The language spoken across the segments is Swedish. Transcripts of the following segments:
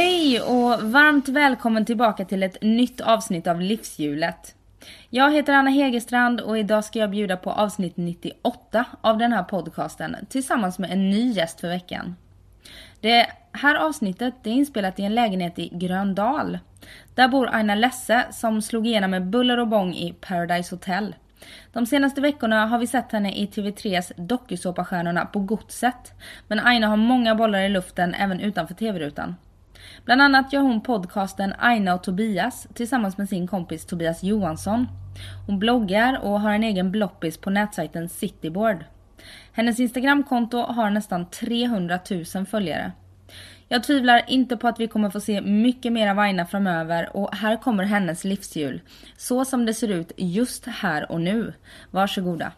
Hej och varmt välkommen tillbaka till ett nytt avsnitt av Livshjulet. Jag heter Anna Hegerstrand och idag ska jag bjuda på avsnitt 98 av den här podcasten tillsammans med en ny gäst för veckan. Det här avsnittet är inspelat i en lägenhet i Gröndal. Där bor Aina Lesse som slog igenom med buller och bång i Paradise Hotel. De senaste veckorna har vi sett henne i TV3s dokusåpastjärnorna På godset. Men Aina har många bollar i luften även utanför TV-rutan. Bland annat gör hon podcasten Aina och Tobias tillsammans med sin kompis Tobias Johansson. Hon bloggar och har en egen bloppis på nätsajten Cityboard. Hennes Instagramkonto har nästan 300 000 följare. Jag tvivlar inte på att vi kommer få se mycket mer av Aina framöver och här kommer hennes livshjul. Så som det ser ut just här och nu. Varsågoda.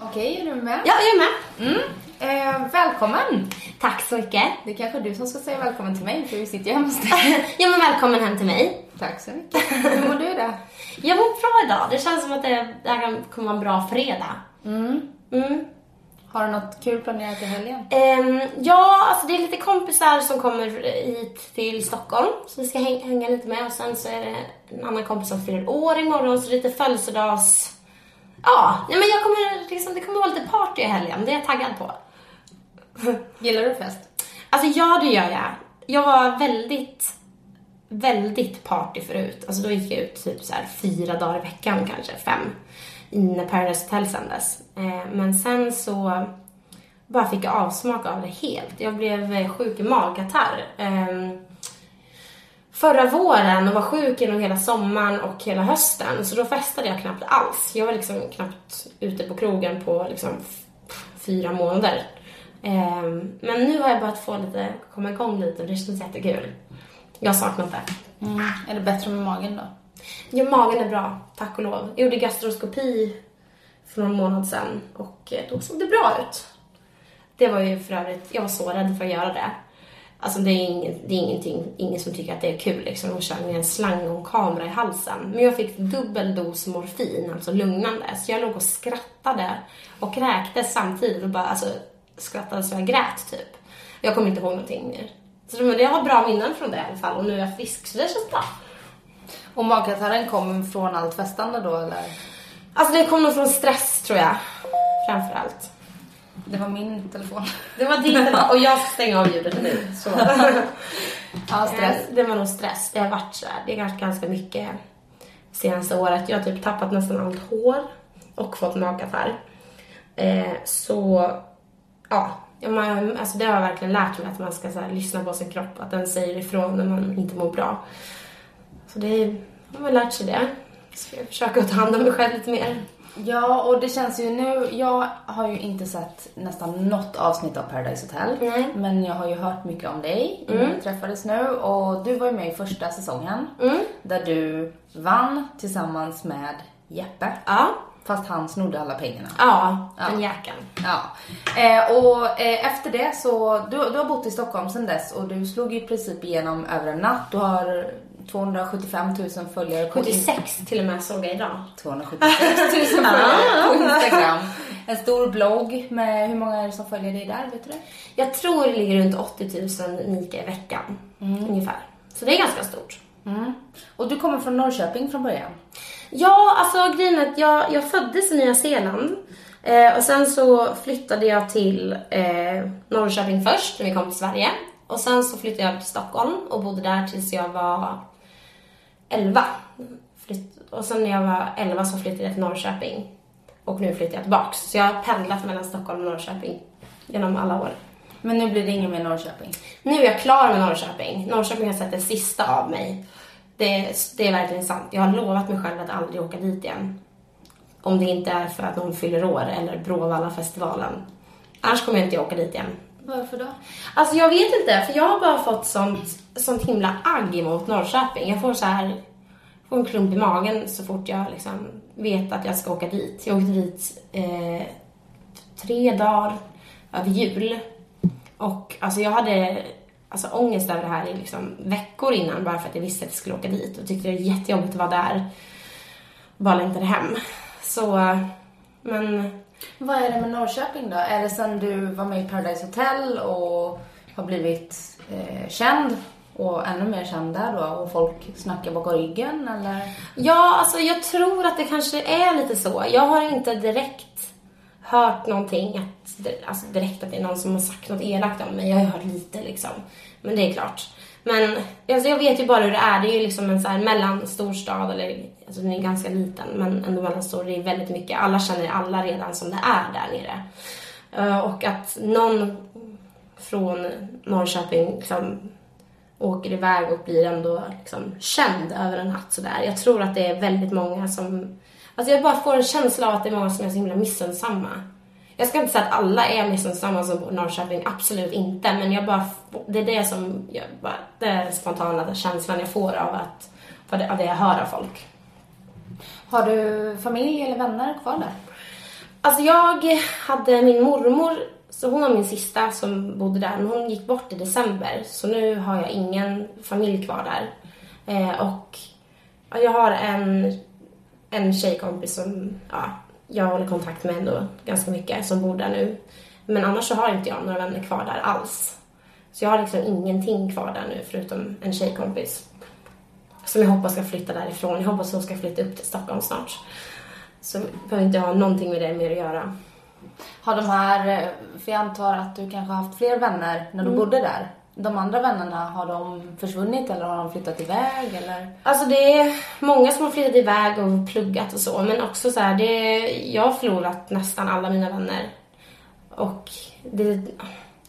Okej, är du med? Ja, jag är med. Mm. Eh, välkommen! Tack så mycket. Det är kanske du som ska säga välkommen till mig för vi sitter ju hemma hos dig. ja, men välkommen hem till mig. Tack så mycket. Hur mår du idag? Jag mår bra idag. Det känns som att det, det här kommer vara en bra fredag. Mm. Mm. Har du något kul planerat i helgen? Um, ja, alltså det är lite kompisar som kommer hit till Stockholm som vi ska häng, hänga lite med och sen så är det en annan kompis som fyller år imorgon så lite födelsedags... Ja, nej men jag kommer liksom, det kommer vara lite party i helgen. Det är jag taggad på. Gillar du fest? Alltså ja, det gör jag. Jag var väldigt, väldigt party förut. Alltså då gick jag ut typ så här fyra dagar i veckan kanske, fem. När Paradise Hotel sändes. Eh, men sen så bara fick jag avsmak av det helt. Jag blev eh, sjuk i magkatarr. Ehm, förra våren och var sjuk genom hela sommaren och hela hösten. Så då festade jag knappt alls. Jag var liksom knappt ute på krogen på liksom fyra månader. Um, men nu har jag börjat få lite, komma igång lite och det känns jättekul. Jag har saknat det. Mm. Är det bättre med magen då? Ja, magen är bra, tack och lov. Jag gjorde gastroskopi för någon månad sedan och eh, då såg det bra ut. Det var ju för övrigt, jag var så rädd för att göra det. Alltså det är, ingen, det är ingenting, ingen som tycker att det är kul liksom. De kör med en slang och en kamera i halsen. Men jag fick dubbel dos morfin, alltså lugnande. Så jag låg och skrattade och kräktes samtidigt och bara, alltså skrattade så jag grät typ. Jag kommer inte ihåg någonting mer. Så jag har bra minnen från det i alla fall och nu är jag frisk så det känns bra. Och magkatarren kom från allt festande då eller? Alltså det kom nog från stress tror jag. Framför allt. Det var min telefon. Det var din telefon och jag ska stänga av ljudet nu. Så. ja, stress. Det var nog stress. Det har varit så här. Det varit ganska mycket senaste året. Jag har typ tappat nästan allt hår och fått magkatarr. Eh, så ja, man, alltså det har jag verkligen lärt mig att man ska så här, lyssna på sin kropp, att den säger ifrån när man inte mår bra. Så det har man lärt sig det. Ska jag försöka ta hand om mig själv lite mer. Ja, och det känns ju nu, jag har ju inte sett nästan något avsnitt av Paradise Hotel. Nej. Men jag har ju hört mycket om dig Mm. vi träffades nu. Och du var ju med i första säsongen. Mm. Där du vann tillsammans med Jeppe. Ja. Fast han snodde alla pengarna. Ja, Ja. den jäkeln. Ja. Eh, och eh, efter det så, du, du har bott i Stockholm sedan dess och du slog i princip igenom över en natt. Du har 275 000 följare på 76 till och med såg jag idag. 276 000 följare på Instagram. En stor blogg med, hur många är det som följer dig där? Vet du det? Jag tror det ligger runt 80 000 unika i veckan. Ungefär. Så det är ganska stort. Mm. Och du kommer från Norrköping från början? Ja, alltså grejen är att jag, jag föddes i Nya Zeeland. Eh, och sen så flyttade jag till eh, Norrköping först när vi kom till Sverige. Och sen så flyttade jag till Stockholm och bodde där tills jag var 11. Flytt, och sen när jag var 11 så flyttade jag till Norrköping. Och nu flyttar jag tillbaks. Så jag har pendlat mellan Stockholm och Norrköping genom alla år. Men nu blir det ingen mer Norrköping? Nu är jag klar med Norrköping. Norrköping har sett det sista av mig. Det, det är verkligen sant. Jag har lovat mig själv att aldrig åka dit igen. Om det inte är för att någon fyller år eller Bråvalla-festivalen. Annars kommer jag inte åka dit igen. Varför då? Alltså jag vet inte, för jag har bara fått sånt, sånt himla agg emot Norrköping. Jag får så här, får en klump i magen så fort jag liksom vet att jag ska åka dit. Jag åkte dit eh, tre dagar över jul. Och alltså jag hade alltså, ångest över det här i liksom veckor innan bara för att jag visste att jag skulle åka dit och tyckte det var jättejobbigt att vara där. Bara längtade hem. Så, men Vad är det med Norrköping då? Är det sen du var med i Paradise Hotel och har blivit eh, känd och ännu mer känd där då och folk snackar bakom ryggen eller? Ja, alltså jag tror att det kanske är lite så. Jag har inte direkt hört någonting, att, alltså direkt att det är någon som har sagt något elakt om mig. Jag har hört lite liksom. Men det är klart. Men alltså jag vet ju bara hur det är. Det är ju liksom en så här mellanstorstad, eller alltså den är ganska liten men ändå mellanstor. Det är väldigt mycket. Alla känner alla redan som det är där nere. Eh, och att någon från Norrköping liksom åker iväg och blir ändå liksom känd över en natt sådär. Jag tror att det är väldigt många som... Alltså jag bara får en känsla av att det är många som är så himla missunnsamma. Jag ska inte säga att alla är missunnsamma som bor i Norrköping, absolut inte. Men jag bara, det är det som, jag bara, den spontana känslan jag får av att, av det, jag hör av folk. Har du familj eller vänner kvar där? Alltså jag hade min mormor, så hon var min sista som bodde där, men hon gick bort i december. Så nu har jag ingen familj kvar där. Eh, och ja, jag har en, en tjejkompis som ja, jag håller kontakt med ändå ganska mycket, som bor där nu. Men annars så har inte jag några vänner kvar där alls. Så jag har liksom ingenting kvar där nu förutom en tjejkompis. Som jag hoppas ska flytta därifrån. Jag hoppas hon ska flytta upp till Stockholm snart. Så behöver inte ha någonting med det mer att göra. Har de här, eh, för jag antar att du kanske har haft fler vänner när du bodde där. De andra vännerna, har de försvunnit eller har de flyttat iväg eller? Alltså det är många som har flyttat iväg och pluggat och så, men också så här, det, jag har förlorat nästan alla mina vänner. Och det,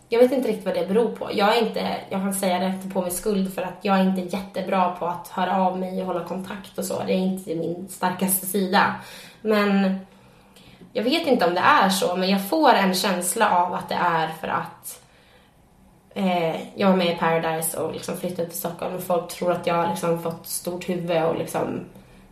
jag vet inte riktigt vad det beror på. Jag är inte, jag kan säga det efter på min skuld för att jag är inte jättebra på att höra av mig och hålla kontakt och så. Det är inte min starkaste sida. Men jag vet inte om det är så, men jag får en känsla av att det är för att eh, jag var med i Paradise och liksom flyttade till Stockholm och folk tror att jag har liksom fått stort huvud och liksom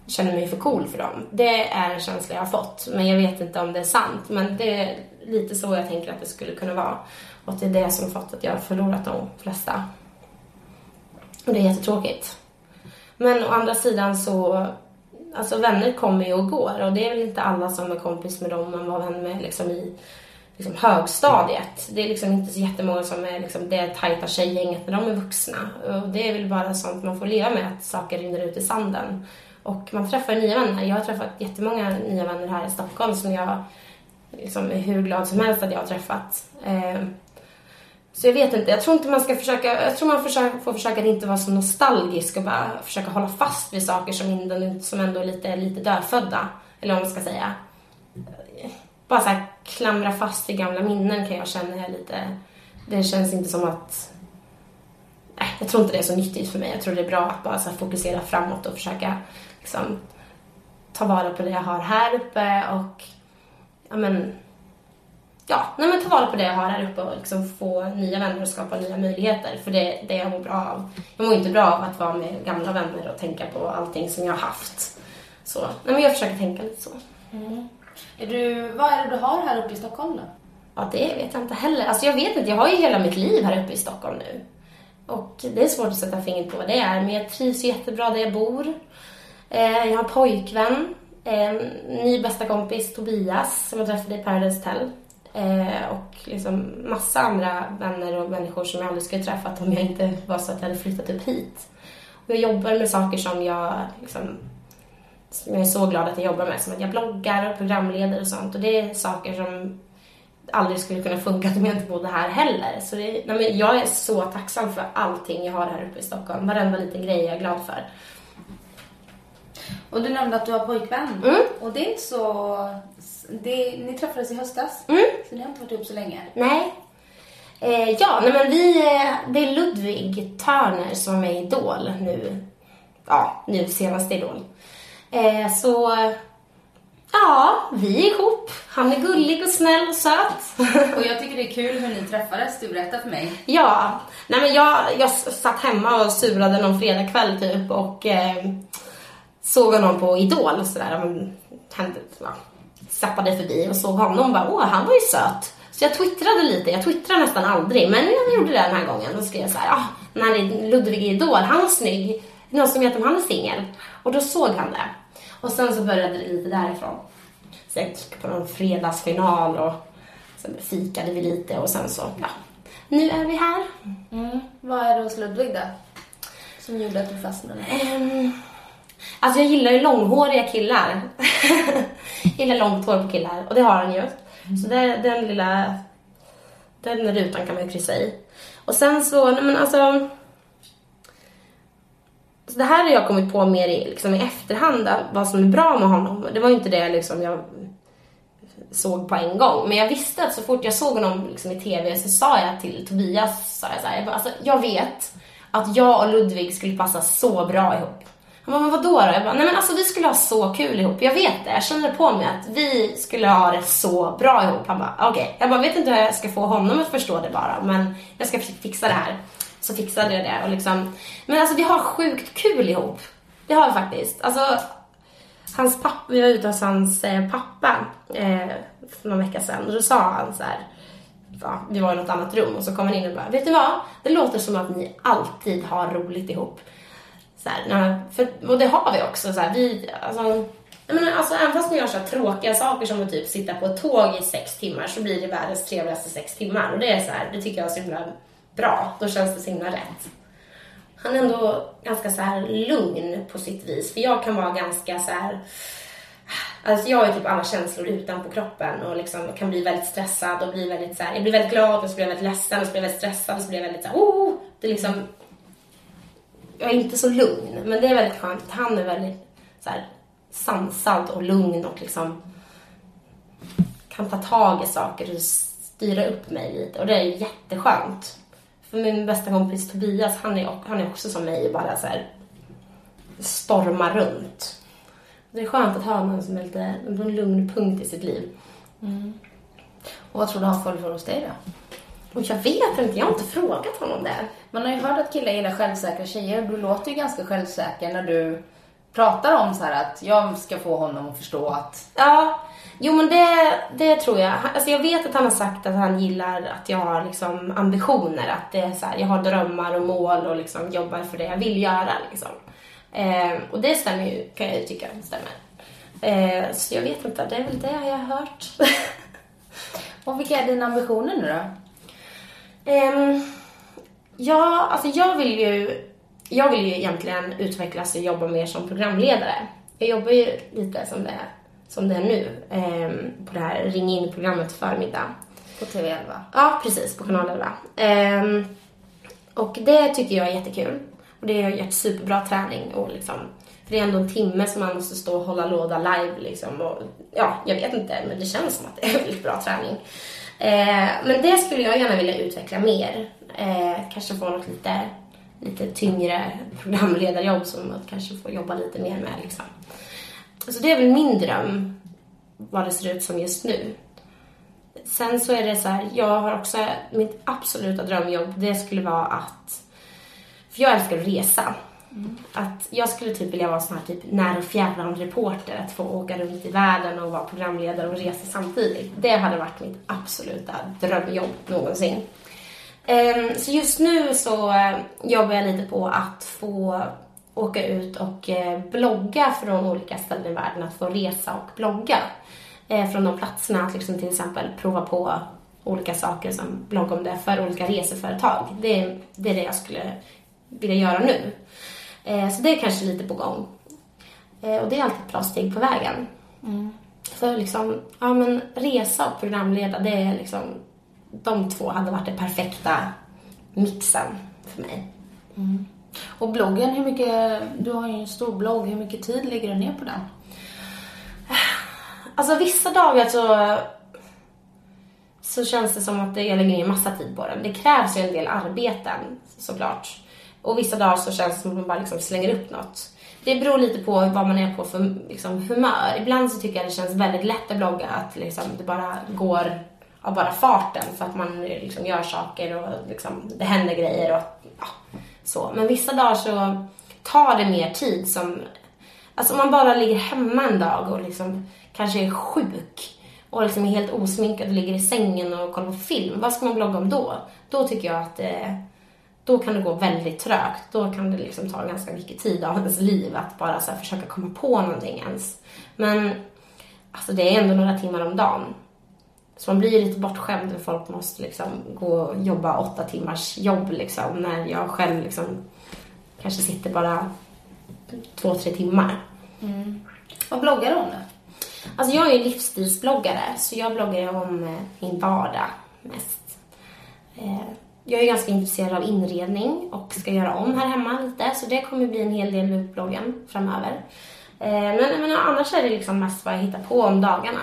känner mig för cool för dem. Det är en känsla jag har fått, men jag vet inte om det är sant. Men det är lite så jag tänker att det skulle kunna vara. Och det är det som fått att jag har förlorat de flesta. Och det är jättetråkigt. Men å andra sidan så, alltså vänner kommer ju och går och det är väl inte alla som är kompis med dem man var vän med liksom i liksom högstadiet. Det är liksom inte så jättemånga som är liksom det tajta tjejgänget när de är vuxna. Och det är väl bara sånt man får leva med, att saker rinner ut i sanden. Och man träffar nya vänner. Jag har träffat jättemånga nya vänner här i Stockholm som jag liksom är hur glad som helst att jag har träffat. Eh, så jag vet inte, jag tror inte man ska försöka, jag tror man får försöka att inte vara så nostalgisk och bara försöka hålla fast vid saker som, ändå, som ändå är lite, lite dödfödda. Eller vad man ska säga. Bara så här, klamra fast i gamla minnen kan jag känna är lite, det känns inte som att Nej, jag tror inte det är så nyttigt för mig. Jag tror det är bra att bara så här, fokusera framåt och försöka liksom, ta vara på det jag har här uppe och ja men ja, nej men ta vara på det jag har här uppe och liksom få nya vänner och skapa nya möjligheter. För det är det jag mår bra av. Jag mår inte bra av att vara med gamla vänner och tänka på allting som jag har haft. Så, nej men jag försöker tänka lite så. Mm. Är du, vad är det du har här uppe i Stockholm då? Ja, det vet jag inte heller. Alltså jag vet inte, jag har ju hela mitt liv här uppe i Stockholm nu. Och det är svårt att sätta fingret på vad det är, men jag trivs jättebra där jag bor. Eh, jag har pojkvän, eh, ny bästa kompis Tobias som jag träffade i Paradise Hotel. Eh, och liksom massa andra vänner och människor som jag aldrig skulle träffat om jag inte var så att jag hade flyttat upp hit. Och jag jobbar med saker som jag liksom, som jag är så glad att jag jobbar med. Som att jag bloggar och programleder och sånt. Och det är saker som aldrig skulle kunna funka om jag inte bodde här heller. Så det, nej men jag är så tacksam för allting jag har här uppe i Stockholm. Varenda liten grej jag är glad för. Och du nämnde att du har pojkvän. Mm. Och det är inte så... Det, ni träffades i höstas, Mm. så ni har inte varit ihop så länge. Nej. Eh, ja, nej men vi, eh, det är Ludvig Törner som är med i Idol nu. Ja, nu senaste Idol. Eh, så, Ja, vi är ihop. Han är gullig och snäll och söt. Och jag tycker det är kul hur ni träffades. Du berättade för mig. ja, nej men jag, jag satt hemma och surade någon fredagkväll typ och eh, såg honom på Idol och sådär. Men, hände, ja, zappade förbi och såg honom och bara, åh, han var ju söt. Så jag twittrade lite, jag twittrar nästan aldrig, men jag gjorde det den här gången och skrev så här, ah, när Ludvig är Idol, han var snygg. Någon som vet om han är singel? Och då såg han det. Och sen så började det lite därifrån. Så jag gick på någon fredagsfinal och sen fikade vi lite och sen så, ja, nu är vi här. Mm. Vad är det hos Ludvig då? Som gjorde att du fastnade? Um, alltså jag gillar ju långhåriga killar. jag gillar långt hår på killar och det har han ju. Så det, den lilla, den rutan kan man ju kryssa i. Och sen så, nej men alltså. Så det här har jag kommit på mer i, liksom i efterhand, vad som är bra med honom. Det var ju inte det liksom jag såg på en gång. Men jag visste att så fort jag såg honom liksom i TV så sa jag till Tobias, sa jag så här, jag, bara, alltså, jag vet att jag och Ludvig skulle passa så bra ihop. Han bara, men vadå då? Jag bara, nej men alltså vi skulle ha så kul ihop. Jag vet det, jag känner på mig att vi skulle ha det så bra ihop. Han bara, okej. Okay. Jag bara, vet inte hur jag ska få honom att förstå det bara, men jag ska fixa det här. Så fixade jag det och liksom, men alltså vi har sjukt kul ihop. Det har vi faktiskt. Alltså, hans pappa, vi var ute hos hans eh, pappa eh, för någon vecka sedan och då sa han så här, ja, vi var i något annat rum och så kom han in och bara, vet du vad? Det låter som att ni alltid har roligt ihop. Så här, för, och det har vi också. Så här, vi, alltså, men alltså, även fast man gör så tråkiga saker som att typ sitta på ett tåg i sex timmar så blir det världens trevligaste sex timmar. Och det är så här, det tycker jag är så himla bra. Då känns det så himla rätt. Han är ändå ganska så här lugn på sitt vis. För jag kan vara ganska så här... Alltså jag har typ alla känslor utanpå kroppen och liksom kan bli väldigt stressad och bli väldigt så här, jag blir väldigt glad och så blir jag väldigt ledsen och så blir jag väldigt stressad och så blir jag väldigt så här, oh! Det är liksom jag är inte så lugn, men det är väldigt skönt. Han är väldigt så här, sansad och lugn och liksom kan ta tag i saker och styra upp mig lite och det är jätteskönt. För min bästa kompis Tobias, han är, han är också som mig, bara så här stormar runt. Det är skönt att ha någon som är lite, en lugn punkt i sitt liv. Mm. Och vad tror du han följer hos dig då? Och jag vet inte, jag har inte frågat honom det. Man har ju hört att killar gillar självsäkra tjejer. Du låter ju ganska självsäker när du pratar om så att jag ska få honom att förstå att... Ja, jo men det, det tror jag. Alltså jag vet att han har sagt att han gillar att jag har liksom ambitioner. Att det är så här, jag har drömmar och mål och liksom jobbar för det jag vill göra. Liksom. Eh, och det stämmer ju, kan jag ju tycka stämmer. Eh, så jag vet inte, det är väl det jag har hört. och vilka är dina ambitioner nu då? Eh, ja, alltså jag vill ju jag vill ju egentligen utvecklas och jobba mer som programledare. Jag jobbar ju lite som det som det är nu um, på det här Ring in-programmet förmiddag. På TV11? Ja, precis. På kanal 11. Um, och det tycker jag är jättekul. Och det har gett superbra träning och liksom för det är ändå en timme som man måste stå och hålla låda live liksom. Och, ja, jag vet inte, men det känns som att det är väldigt bra träning. Eh, men det skulle jag gärna vilja utveckla mer. Eh, kanske få något lite, lite tyngre programledarjobb som man kanske får jobba lite mer med. Liksom. Så det är väl min dröm, vad det ser ut som just nu. Sen så är det så här, jag har också, mitt absoluta drömjobb, det skulle vara att, för jag älskar att resa. Att jag skulle typ vilja vara sån här typ när och fjärran reporter, att få åka runt i världen och vara programledare och resa samtidigt. Det hade varit mitt absoluta drömjobb någonsin. Ehm, så just nu så eh, jobbar jag lite på att få åka ut och eh, blogga från olika ställen i världen, att få resa och blogga eh, från de platserna, att liksom till exempel prova på olika saker som blogga om det för olika reseföretag. Det är, det är det jag skulle vilja göra nu. Eh, så det är kanske lite på gång. Och det är alltid ett bra steg på vägen. Mm. För liksom, ja men resa och programleda, det är liksom, de två hade varit den perfekta mixen för mig. Mm. Och bloggen, hur mycket, du har ju en stor blogg, hur mycket tid lägger du ner på den? Alltså vissa dagar så, så känns det som att jag lägger ner massa tid på den. Det krävs ju en del arbeten såklart. Och vissa dagar så känns det som att man bara liksom slänger upp något. det beror lite på vad man är på för liksom, humör. Ibland så tycker jag det känns väldigt lätt att blogga, att liksom, det bara går av bara farten för att man liksom, gör saker och liksom, det händer grejer och ja, så. Men vissa dagar så tar det mer tid som, alltså om man bara ligger hemma en dag och liksom kanske är sjuk och liksom är helt osminkad och ligger i sängen och kollar på film, vad ska man blogga om då? Då tycker jag att eh, då kan det gå väldigt trögt. Då kan det liksom ta ganska mycket tid av ens liv att bara så försöka komma på någonting ens. Men alltså det är ändå några timmar om dagen. Så man blir lite bortskämd när folk måste liksom gå och jobba åtta timmars jobb liksom, när jag själv liksom kanske sitter bara två, tre timmar. Mm. Vad bloggar du om då? Alltså jag är ju livsstilsbloggare, så jag bloggar om eh, min vardag mest. Eh, jag är ganska intresserad av inredning och ska göra om här hemma lite, så det kommer bli en hel del med bloggen framöver. Eh, men, men annars är det liksom mest vad jag hittar på om dagarna.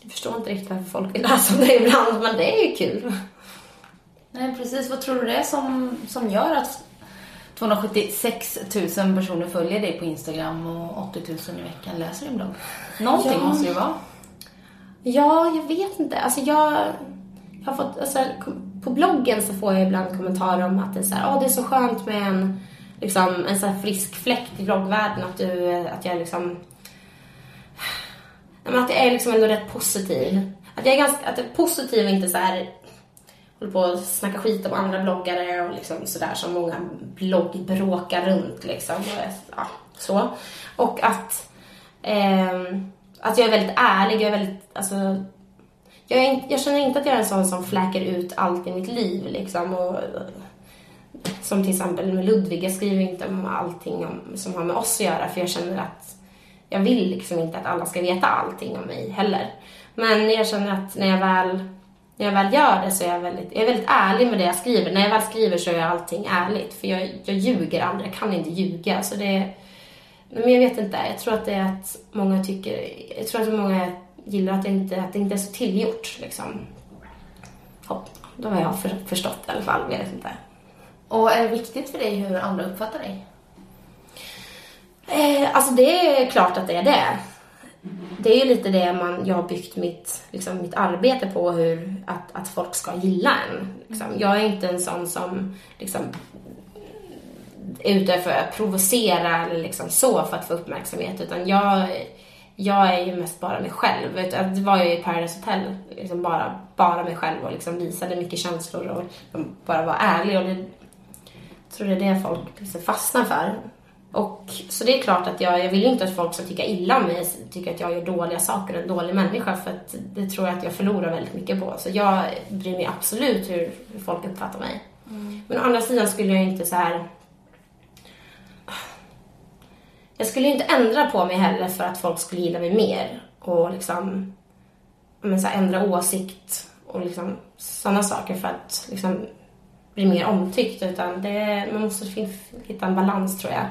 Jag förstår inte riktigt varför folk vill läsa om det ibland, men det är ju kul. Nej, precis. Vad tror du det är som, som gör att 276 000 personer följer dig på Instagram och 80 000 i veckan läser din blogg? Någonting ja. måste det ju vara. Ja, jag vet inte. Alltså jag, jag har fått, alltså, på bloggen så får jag ibland kommentarer om att det är så här, oh, det är så skönt med en, liksom, en så frisk fläkt i bloggvärlden. Att, du, att jag liksom... Att jag är liksom ändå rätt positiv. Att jag är ganska att jag är positiv och inte så här håller på att snacka skit om andra bloggare och liksom sådär som många bloggbråkar runt liksom. Och, ja, så. Och att, eh, att jag är väldigt ärlig, jag är väldigt, alltså jag, är, jag känner inte att jag är en sån som fläker ut allt i mitt liv liksom. Och, som till exempel med Ludvig, jag skriver inte om allting om, som har med oss att göra för jag känner att jag vill liksom inte att alla ska veta allting om mig heller. Men jag känner att när jag väl, när jag väl gör det så är jag väldigt, jag är väldigt ärlig med det jag skriver. När jag väl skriver så är allting ärligt för jag, jag ljuger aldrig, jag kan inte ljuga. Så det, men jag vet inte, jag tror att det är att många tycker, jag tror att många gillar att det inte, att det inte är så tillgjort. Liksom. Hopp, då har jag för, förstått i alla fall. Jag vet inte. Och är det viktigt för dig hur andra uppfattar dig? Eh, alltså det är klart att det är det. Det är ju lite det man, jag har byggt mitt, liksom, mitt arbete på, hur, att, att folk ska gilla en. Liksom. Jag är inte en sån som liksom, är ute för att provocera eller liksom så för att få uppmärksamhet, utan jag jag är ju mest bara mig själv. Det var ju i Paradise Hotel, liksom bara, bara mig själv och liksom visade mycket känslor och bara var ärlig. Och det, jag tror det är det folk liksom fastnar för. Och, så det är klart att jag, jag vill ju inte att folk ska tycka illa om mig, tycka att jag gör dåliga saker och en dålig människa för att det tror jag att jag förlorar väldigt mycket på. Så jag bryr mig absolut hur, hur folk uppfattar mig. Mm. Men å andra sidan skulle jag inte så här jag skulle inte ändra på mig heller för att folk skulle gilla mig mer och liksom men så här, ändra åsikt och liksom sådana saker för att liksom bli mer omtyckt utan det, man måste hitta en balans tror jag.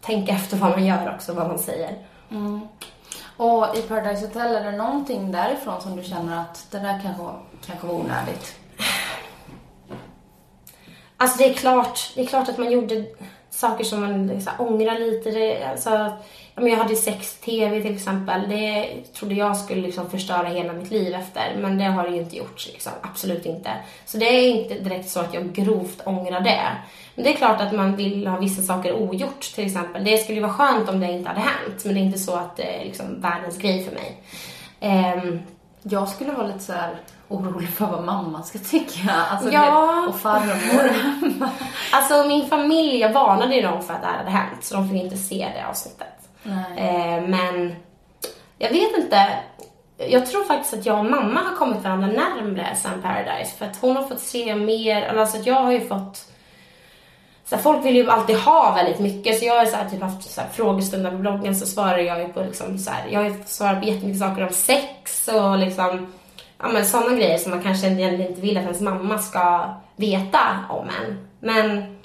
Tänka efter vad man gör också, vad man säger. Mm. Och i Paradise Hotel, är det någonting därifrån som du känner att det där kanske, kanske var onödigt? Alltså det är klart, det är klart att man gjorde saker som man liksom, ångrar lite. Det, alltså, jag hade sex-tv till exempel. Det trodde jag skulle liksom förstöra hela mitt liv efter. Men det har det ju inte gjort. Liksom. Absolut inte. Så det är inte direkt så att jag grovt ångrar det. Men det är klart att man vill ha vissa saker ogjort till exempel. Det skulle ju vara skönt om det inte hade hänt. Men det är inte så att det är liksom världens grej för mig. Um, jag skulle vara lite så här orolig för vad mamma ska tycka. Alltså, ja. och farmor. alltså min familj, jag varnade ju dem för att det här hade hänt. Så de fick inte se det avsnittet. Eh, men jag vet inte. Jag tror faktiskt att jag och mamma har kommit varandra närmre sen Paradise. För att hon har fått se mer, alltså att jag har ju fått så här, folk vill ju alltid ha väldigt mycket så jag har så här, typ haft så här, frågestunder på bloggen så svarar jag ju på liksom så här, jag har svarat på jättemycket saker om sex och liksom ja, men sådana grejer som man kanske egentligen inte vill att ens mamma ska veta om en. Men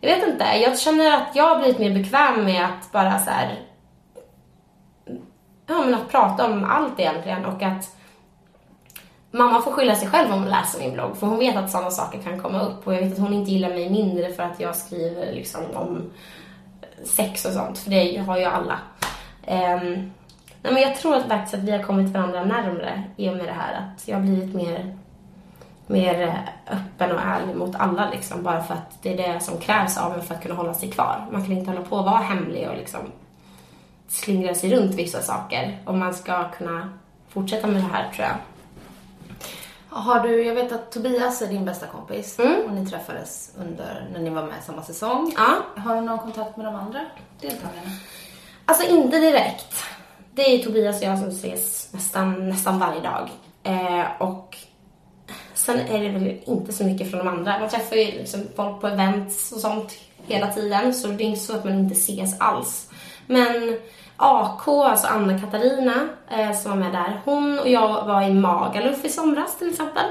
jag vet inte, jag känner att jag har blivit mer bekväm med att bara så här, ja men att prata om allt egentligen och att mamma får skylla sig själv om hon läser min blogg för hon vet att sådana saker kan komma upp och jag vet att hon inte gillar mig mindre för att jag skriver liksom om sex och sånt, för det har ju alla. Um, nej men jag tror att faktiskt att vi har kommit varandra närmre i och med det här. Att jag har blivit mer, mer öppen och ärlig mot alla liksom. Bara för att det är det som krävs av en för att kunna hålla sig kvar. Man kan inte hålla på och vara hemlig och liksom slingra sig runt vissa saker om man ska kunna fortsätta med det här tror jag. Har du, jag vet att Tobias är din bästa kompis Mm. och ni träffades under, när ni var med samma säsong. Ja. Har du någon kontakt med de andra deltagarna? Alltså inte direkt. Det är Tobias och jag som ses nästan, nästan varje dag. Eh, och sen är det väl inte så mycket från de andra. Man träffar ju liksom folk på events och sånt hela tiden. Så det är inte så att man inte ses alls. Men AK, alltså Anna-Katarina eh, som var med där. Hon och jag var i Magaluf i somras till exempel.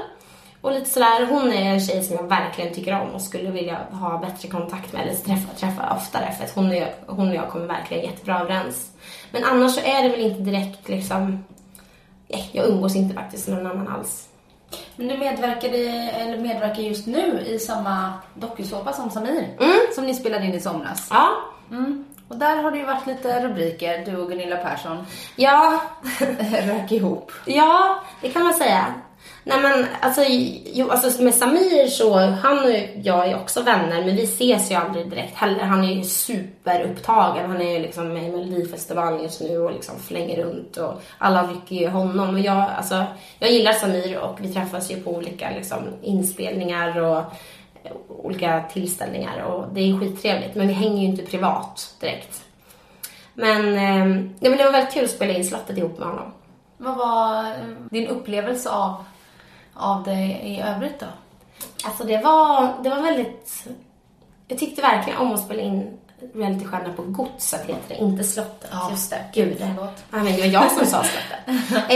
Och lite sådär, hon är en tjej som jag verkligen tycker om och skulle vilja ha bättre kontakt med eller träffa, träffa oftare för att hon och, jag, hon och jag kommer verkligen jättebra överens. Men annars så är det väl inte direkt liksom, nej, jag umgås inte faktiskt med någon annan alls. Men du medverkade, eller medverkar just nu i samma dokusåpa som Samir. Som ni spelade in i somras. Ja, Mm. Och där har det ju varit lite rubriker, du och Gunilla Persson ja, rök ihop. ja, det kan man säga. Nej men alltså, jo, alltså med Samir så, han och jag är också vänner men vi ses ju aldrig direkt heller. Han är ju superupptagen. Han är ju liksom med i Melodifestivalen just nu och liksom flänger runt och alla rycker ju honom. Och jag, alltså, jag gillar Samir och vi träffas ju på olika liksom, inspelningar och olika tillställningar och det är skittrevligt men vi hänger ju inte privat direkt. Men, eh, ja, men det var väldigt kul att spela in Slottet ihop med honom. Vad var eh, din upplevelse av, av det i övrigt då? Alltså det var, det var väldigt... Jag tyckte verkligen om att spela in realitystjärna på Godset heter det, inte Slottet. Ja, Just det, gud. förlåt. Men det var jag som sa Slottet.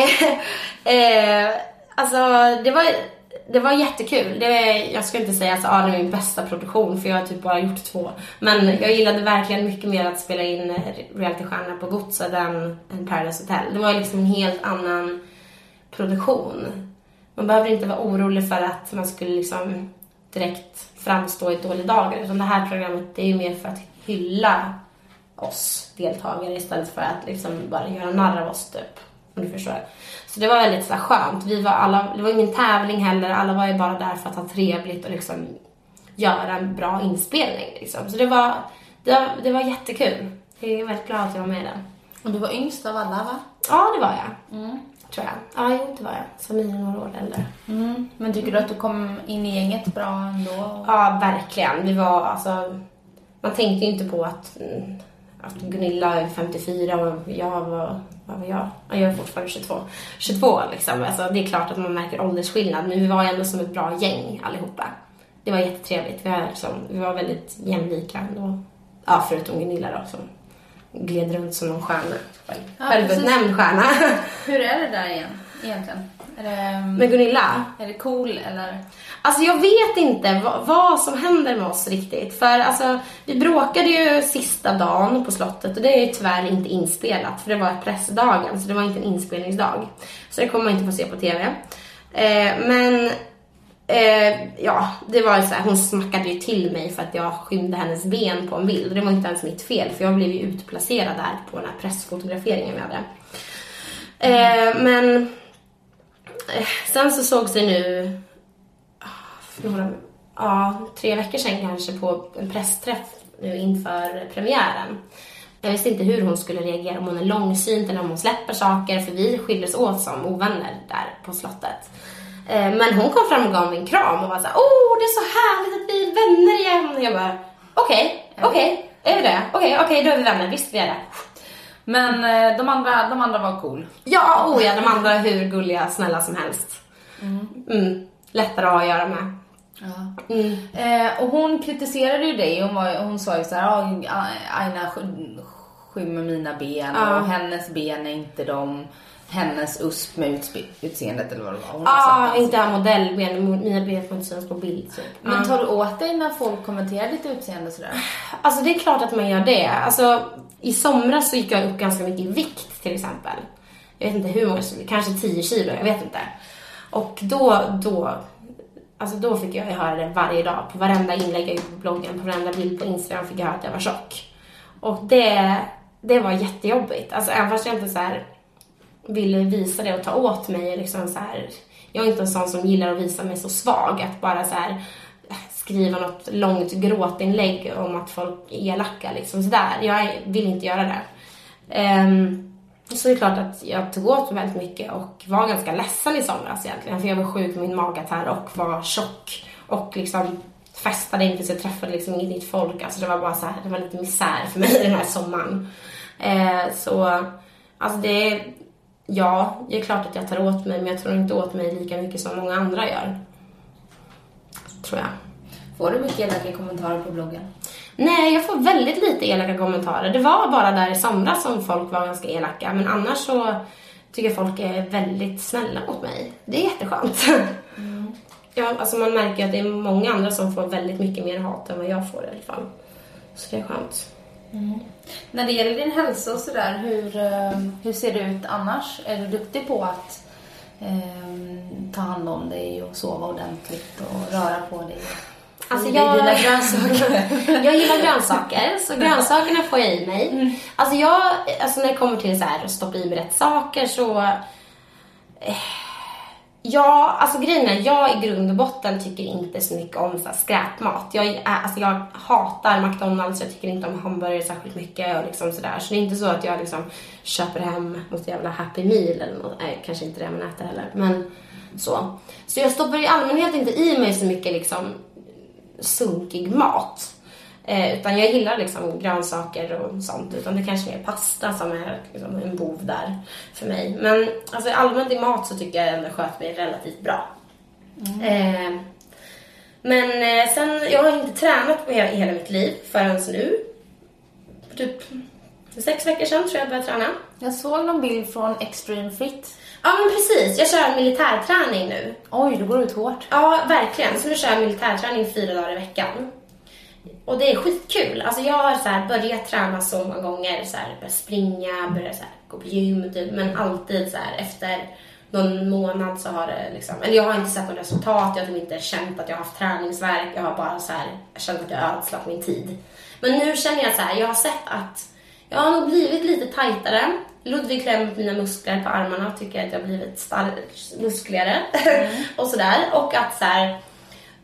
eh, eh, alltså det var, det var jättekul. Det, jag ska inte säga att alltså, ah, det är min bästa produktion för jag har typ bara gjort två. Men jag gillade verkligen mycket mer att spela in realitystjärna på Godset än, än Paradise Hotel. Det var liksom en helt annan produktion. Man behöver inte vara orolig för att man skulle liksom direkt framstå i dåliga dagar. Utan det här programmet det är ju mer för att hylla oss deltagare istället för att liksom bara göra narr av oss typ. Om du förstår. Så det var väldigt så här, skönt. Vi var alla, det var ingen tävling heller. Alla var ju bara där för att ha trevligt och liksom göra en bra inspelning. Liksom. Så det var, det, var, det var jättekul. Jag är väldigt glad att jag var med i den. Och du var yngst av alla va? Ja, det var jag. Tror jag. Ja, jo, det var jag. Samir är några år äldre. Mm. Men tycker du att du kom in i gänget bra ändå? Ja, verkligen. Vi var alltså... Man tänkte ju inte på att, mm, att Gunilla är 54 och jag var... Vad var jag? Ja, Jag är fortfarande 22. 22 liksom. Alltså, det är klart att man märker åldersskillnad, men vi var ändå som ett bra gäng allihopa. Det var jättetrevligt. Vi var, liksom, vi var väldigt jämlika ändå. Ja, förutom Gunilla då som gled runt som någon stjärna. Ja, Självutnämnd stjärna. Hur är det där igen, egentligen? Är det, Men Gunilla, är det cool eller? Alltså jag vet inte vad, vad som händer med oss riktigt. För alltså, vi bråkade ju sista dagen på slottet och det är ju tyvärr inte inspelat för det var pressdagen så det var inte en inspelningsdag. Så det kommer man inte få se på TV. Eh, men eh, ja, det var ju så här, hon smackade ju till mig för att jag skymde hennes ben på en bild och det var inte ens mitt fel för jag blev ju utplacerad där på den här pressfotograferingen vi hade. Eh, men eh, sen så såg sig nu ah, för några, ja, tre veckor sedan kanske på en pressträff nu inför premiären. Jag visste inte hur hon skulle reagera, om hon är långsynt eller om hon släpper saker, för vi skildes åt som ovänner där på slottet. Eh, Men hon kom fram och gav mig en kram och var såhär, åh det är så härligt att vi är vänner igen. Och jag bara, okej, okej, är vi det? Okej, okej, då är vi vänner, visst vi är det. Men eh, de andra, de andra var cool. Ja, oh ja, de andra hur gulliga, snälla som helst. Mm. Lättare att göra med. Mm. Eh, och hon kritiserade ju dig. Hon, var, hon sa ju såhär, ah, Aina sk- skymmer mina ben Ja. och hennes ben är inte de, hennes USP med utseendet eller vad det var. Hon Ja, har ah, inte ha modellben, mina ben får inte synas på bild typ. Men Ja. tar du åt dig när folk kommenterar ditt utseende sådär? Alltså det är klart att man gör det. Alltså i somras så gick jag upp ganska mycket i vikt till exempel. Jag vet inte hur många, kanske 10 kilo, jag vet inte. Och då, då, alltså då fick jag höra det varje dag. På varenda inlägg jag gjorde på bloggen, på varenda bild på Instagram fick jag höra att jag var tjock. Och det, det var jättejobbigt. Alltså även fast jag inte så här ville visa det och ta åt mig. Liksom så här, jag är inte en sån som gillar att visa mig så svag. Att bara så här, äh, skriva något långt gråtinlägg om att folk är elaka. Liksom sådär. Jag vill inte göra det. Um, så det är klart att jag tog åt mig väldigt mycket och var ganska ledsen i somras egentligen. För jag var sjuk med min magatarr och var tjock. Och liksom festade inte så jag träffade liksom inget nytt folk. Alltså det var bara så här, det var lite misär för mig den här sommaren. Eh, så, alltså det, ja, det är klart att jag tar åt mig men jag tror inte åt mig lika mycket som många andra gör. Tror jag. Får du mycket elaka kommentarer på bloggen? Nej, jag får väldigt lite elaka kommentarer. Det var bara där i somras som folk var ganska elaka, men annars så tycker folk är väldigt snälla mot mig. Det är jätteskönt. Mm. Ja, alltså man märker att det är många andra som får väldigt mycket mer hat än vad jag får i alla fall. Så det är skönt. Mm. När det gäller din hälsa och sådär, hur, eh, hur ser det ut annars? Är du duktig på att eh, ta hand om dig och sova ordentligt och röra på dig? Alltså jag, dina grönsaker. jag gillar grönsaker, så grönsakerna får jag i mig. Mm. Alltså jag, alltså när det kommer till så här, att stoppa i mig rätt saker så... Eh, ja, alltså grejen är, jag i grund och botten tycker inte så mycket om så här, skräpmat. Jag, alltså jag hatar McDonalds, jag tycker inte om hamburgare särskilt mycket och liksom sådär. Så det är inte så att jag liksom köper hem något jävla Happy Meal eller något. Nej, kanske inte det man äter heller. Men så. Så jag stoppar i allmänhet inte i mig så mycket liksom sunkig mat. Eh, utan jag gillar liksom grönsaker och sånt. Utan det kanske är pasta som är liksom en bov där för mig. Men alltså, allmänt i mat så tycker jag ändå sköt mig relativt bra. Mm. Eh, men eh, sen, jag har inte tränat på hela, hela mitt liv förrän nu. typ sex veckor sedan tror jag jag började träna. Jag såg någon bild från Extreme Fit. Ja men precis, jag kör militärträning nu. Oj, du går ut hårt. Ja, verkligen. Så nu kör jag militärträning fyra dagar i veckan. Och det är skitkul. Alltså jag har så här börjat träna så många gånger. Så här, börjat springa, börjat så här, gå på gym typ. Men alltid så här, efter någon månad så har det liksom, eller jag har inte sett något resultat. Jag har typ inte känt att jag har haft träningsverk. Jag har bara så här, känt att jag har ödslat min tid. Men nu känner jag så här, jag har sett att jag har nog blivit lite tajtare. Ludvig klämmer mina muskler på armarna och tycker att jag har blivit stark, muskligare. Mm. och sådär. Och att så här,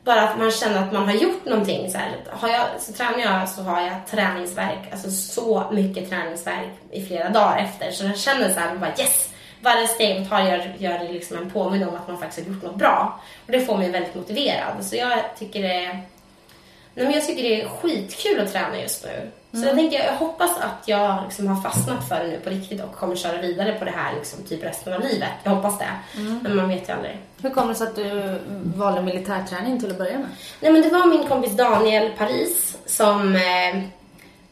bara att man känner att man har gjort någonting. Så, här, har jag, så tränar jag så har jag träningsverk, alltså så mycket träningsverk i flera dagar efter. Så jag känner så här, bara yes! Varje steg man tar gör, gör det liksom en påminnelse om att man faktiskt har gjort något bra. Och det får mig väldigt motiverad. Så jag tycker det är, nej men jag tycker det är skitkul att träna just nu. Så jag tänker, jag hoppas att jag liksom har fastnat för det nu på riktigt och kommer köra vidare på det här liksom, typ resten av livet. Jag hoppas det. Mm. Men man vet ju aldrig. Hur kommer det sig att du valde militärträning till att börja med? Nej men det var min kompis Daniel Paris som eh,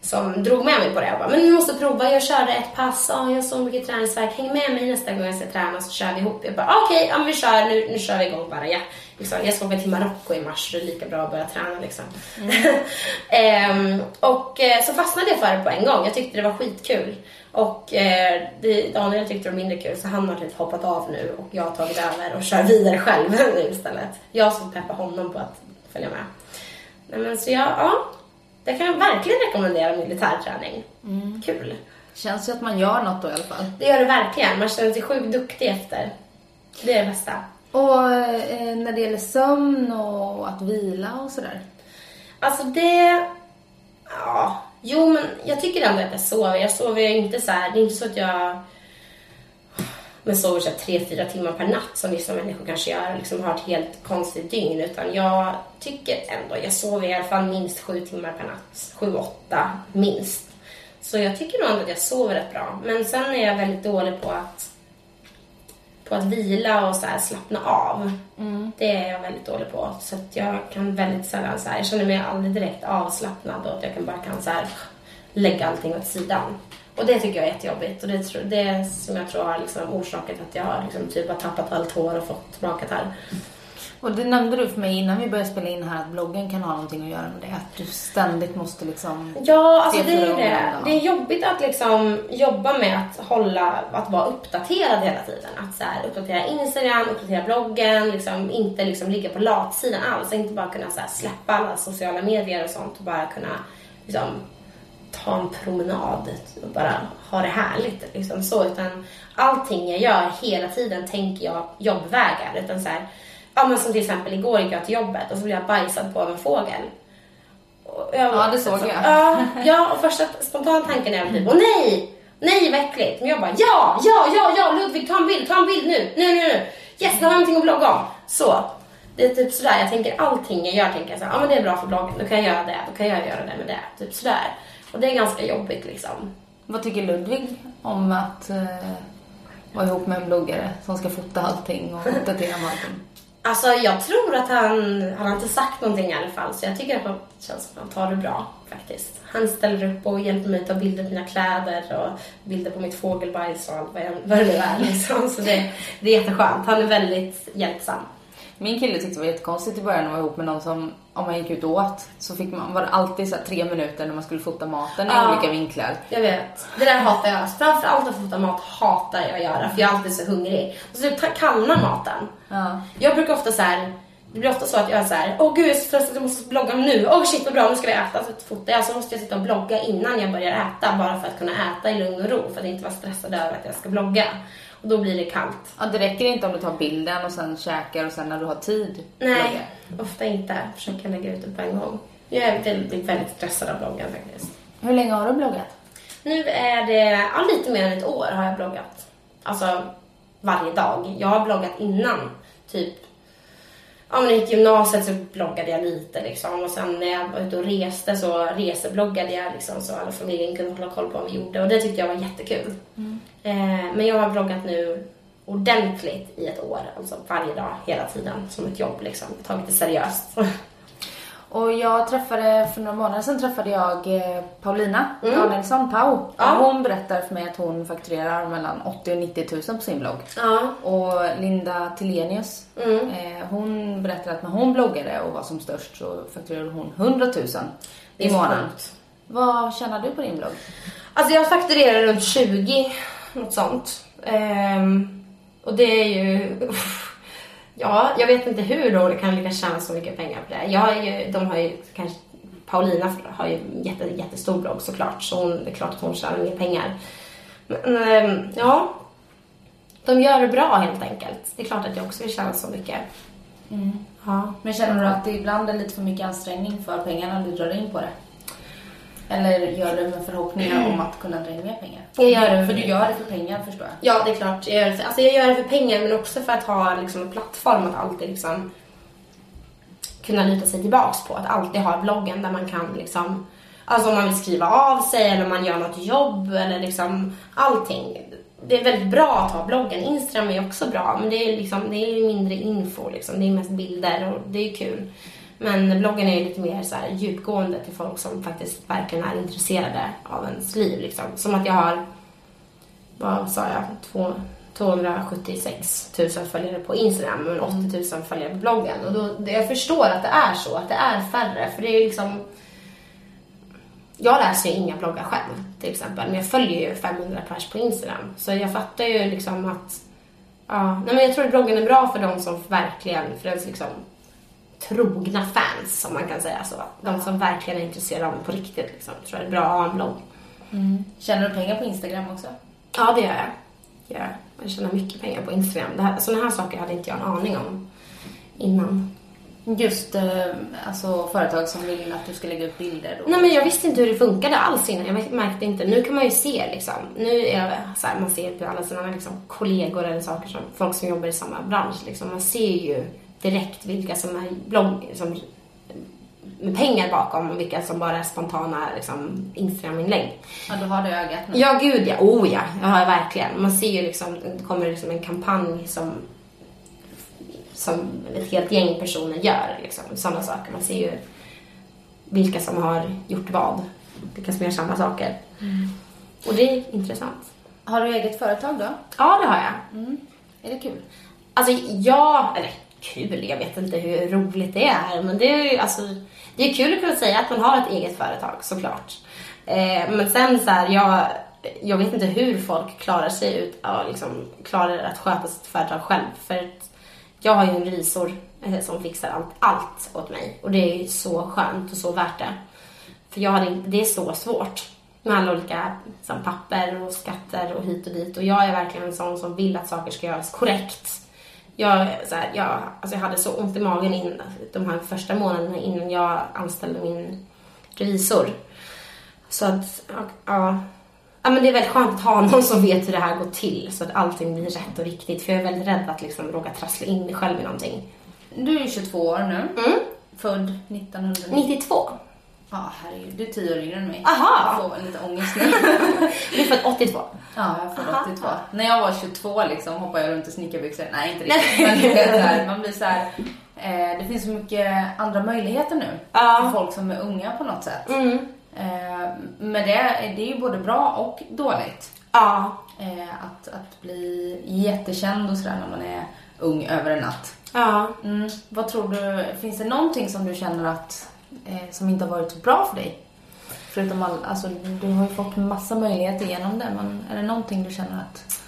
som drog med mig på det. Jag bara, men du måste prova, jag körde ett pass, ah, jag har så mycket träningsverk, häng med mig nästa gång jag ska träna så kör vi ihop. Jag bara, okej, okay, ja, vi kör, nu, nu kör vi igång bara. Ja. Liksom, jag ska åka till Marocko i mars, så det är lika bra att börja träna liksom. Mm. ehm, och eh, så fastnade jag för det på en gång, jag tyckte det var skitkul. Och eh, Daniel tyckte det var mindre kul så han har typ hoppat av nu och jag har tagit över och kör vidare själv nu istället. Jag ska peppa honom på att följa med. Nej, men så jag, ja, jag kan verkligen rekommendera militärträning. Mm. Kul. Känns ju att man gör något då i alla fall. Det gör det verkligen. Man känner sig sjukt duktig efter. Det är det bästa. Och eh, när det gäller sömn och att vila och sådär? Alltså det... Ja. Jo, men jag tycker ändå att jag sover. Jag sover inte så här. Det är inte så att jag men sover så tre, fyra timmar per natt som vissa människor kanske gör, liksom har ett helt konstigt dygn. Utan jag tycker ändå, jag sover i alla fall minst sju timmar per natt. Sju, åtta minst. Så jag tycker nog ändå att jag sover rätt bra. Men sen är jag väldigt dålig på att på att vila och så slappna av. Mm. Det är jag väldigt dålig på. Så att jag kan väldigt sällan så här, jag känner mig aldrig direkt avslappnad och att jag kan bara kan så här, lägga allting åt sidan. Och det tycker jag är jättejobbigt. Och det, är det som jag tror har liksom orsakat att jag har liksom typ har tappat allt hår och fått magkatarr. Och det nämnde du för mig innan vi började spela in här att bloggen kan ha någonting att göra med det. Att du ständigt måste liksom... Ja, alltså det är det. Det är jobbigt att liksom jobba med att hålla, att vara uppdaterad hela tiden. Att så här, uppdatera Instagram, uppdatera bloggen, liksom inte liksom ligga på latsidan alls. Inte bara kunna så släppa alla sociala medier och sånt och bara kunna liksom ta en promenad och bara ha det härligt. Liksom så, utan allting jag gör hela tiden tänker jag jobbvägar. Utan så här, ja, men som till exempel igår gick jag till jobbet och så blev jag bajsad på av en fågel. Jag, Ja, det såg jag. Ja, ja, och första spontana tanken är typ, åh nej! Nej vad äckligt. Men jag bara, ja, ja, ja, ja, Ludvig ta en bild, ta en bild nu, nu, nu, nu. Yes, nu har jag någonting att blogga om. Så. Det är typ sådär, jag tänker allting jag gör tänker jag såhär, ja men det är bra för bloggen, då kan jag göra det, då kan jag göra det med det. Typ sådär. Och det är ganska jobbigt liksom. Vad tycker Ludvig om att eh, vara ihop med en bloggare som ska fota allting och uppdatera om allting? Alltså jag tror att han, han har inte sagt någonting i alla fall så jag tycker att det känns som att han tar det bra faktiskt. Han ställer upp och hjälper mig att ta bilder på mina kläder och bilder på mitt fågelbajs och allt vad det nu är liksom. Så det, det är jätteskönt. Han är väldigt hjälpsam. Min kille tyckte det var jättekonstigt i början att vara ihop med någon som, om man gick ut och åt, så fick man, var det alltid så tre minuter när man skulle fota maten i Ja. olika vinklar. Jag vet. Det där hatar jag. Framförallt att fota mat hatar jag att göra för jag är alltid så hungrig. Och så ta- kallnar maten. Ja. Jag brukar ofta så här. Det blir ofta så att jag är så här, åh gud jag är så stressad, jag måste blogga nu. Åh shit vad bra, nu ska vi äta. Så fotar jag, så måste jag sitta och blogga innan jag börjar äta bara för att kunna äta i lugn och ro. För att inte vara stressad över att jag ska blogga. Och då blir det kallt. ja, det räcker inte om du tar bilden och sen käkar och sen när du har tid Nej, bloggar. ofta inte. Försöker lägga ut det på en gång. Jag är väldigt, väldigt stressad av bloggen faktiskt. Hur länge har du bloggat? Nu är det ja, lite mer än ett år har jag bloggat. Alltså varje dag. Jag har bloggat innan. Typ, ja men när jag gick i gymnasiet så bloggade jag lite liksom. Och sen när jag var ute och reste så resebloggade jag liksom så alla familjen kunde hålla koll på vad vi gjorde. Och det tyckte jag var jättekul. Eh, men jag har bloggat nu ordentligt i ett år. Alltså varje dag, hela tiden. Som ett jobb liksom. Tagit det seriöst. Och jag träffade, för några månader sedan träffade jag eh, Paulina Mm. Danielsson, Pau. Ja. Och hon berättar för mig att hon fakturerar mellan 80 och 90 000 på sin blogg. ja. Och Linda Tillenius, Mm. eh, hon berättar att när hon bloggade och var som störst så fakturerade hon 100 000 Det är i månaden. Vad tjänar du på din blogg? Alltså jag fakturerar runt 20, något sånt. Ehm, och det är ju... Ja, jag vet inte hur det kan lyckas tjäna så mycket pengar på det. Jag har ju, de har ju kanske... Paulina har ju en jätte, jättestor blogg såklart, så hon, det är klart att hon tjänar mer pengar. Men ehm, ja, de gör det bra helt enkelt. Det är klart att jag också vill tjäna så mycket. Ja. Men känner du att det ibland är lite för mycket ansträngning för pengarna du drar in på det? Eller gör du med förhoppningar om att kunna dra in mer pengar? Jag gör det. För du gör det för pengar förstår jag. Ja, det är klart. Jag gör det för, alltså jag gör det för pengar men också för att ha liksom, en plattform att alltid liksom, kunna luta sig tillbaks på. Att alltid ha bloggen där man kan liksom, alltså om man vill skriva av sig eller om man gör något jobb eller liksom allting. Det är väldigt bra att ha bloggen. Instagram är också bra men det är liksom, det är mindre info liksom. Det är mest bilder och det är kul. Men bloggen är ju lite mer så här djupgående till folk som faktiskt verkligen är intresserade av ens liv liksom. Som att jag har vad sa jag, Två- 276 000 följare på Instagram men 80 000 följare på bloggen. Och då, jag förstår att det är så, att det är färre. För det är liksom... Jag läser ju inga bloggar själv till exempel, men jag följer ju 500 pers på Instagram. Så jag fattar ju liksom att... Ja, nej men jag tror att bloggen är bra för de som verkligen, för ens liksom trogna fans, som man kan säga så. De som verkligen är intresserade av det på riktigt liksom. Tror jag det är bra att ha en blogg. Tjänar du pengar på Instagram också? Ja, det gör jag. Det gör jag. Jag tjänar mycket pengar på Instagram. Det här, sådana här saker hade inte jag en aning om innan. Just eh, alltså företag som vill att du ska lägga upp bilder. Och... Nej, men jag visste inte hur det funkade alls innan. Jag märkte inte. Nu kan man ju se liksom. Nu är jag så här, man ser på alla sina liksom, kollegor eller saker som folk som jobbar i samma bransch. Liksom. Man ser ju direkt vilka som är blogg, som, med pengar bakom och vilka som bara är spontana liksom, Instagram-inlägg. Ja, du har det ögat nu. Ja, gud ja. Oh ja, ja verkligen. Man ser ju liksom, det kommer liksom en kampanj som, som ett helt gäng personer gör. Liksom. Sådana saker. Man ser ju vilka som har gjort vad. Vilka som gör samma saker. Och det är intressant. Har du eget företag då? Ja, det har jag. Är det kul? Alltså, ja, eller kul, jag vet inte hur roligt det är, men det är alltså, det är kul att kunna säga att man har ett eget företag såklart. Eh, men sen så här, jag, jag vet inte hur folk klarar sig ut, liksom, klarar att sköta sitt företag själv. För jag har ju en revisor eh, som fixar allt, allt åt mig och det är ju så skönt och så värt det. För jag hade inte, det är så svårt. med alla olika som papper och skatter och hit och dit. Och jag är verkligen en sån som vill att saker ska göras korrekt. Jag, så här, jag, alltså jag hade så ont i magen in, de här första månaderna innan jag anställde min revisor. Så att, ja. Ja men det är väldigt skönt att ha någon som vet hur det här går till så att allting blir rätt och riktigt. För jag är väldigt rädd att liksom råka trassla in mig själv i någonting. Du är 22 år nu. Mm. Född 1990. 92. Ja, herregud. Du är 10 år yngre än mig. Aha. Jag får lite ångest nu. Du är född 82. ja, jag är född Aha. 82. När jag var 22 liksom hoppade jag runt i snickarbyxor. Nej, inte riktigt. Men du vet, så här, man blir så här, eh, det finns så mycket andra möjligheter nu. Ja. För folk som är unga på något sätt. Mm. Eh, men det, det är ju både bra och dåligt. Ja. Eh, att, att bli jättekänd och sådär när man är ung över en natt. Ja. Mm. Vad tror du, finns det någonting som du känner att, eh, som inte har varit så bra för dig? Förutom all, alltså du har ju fått massa möjligheter genom det, men är det någonting du känner att...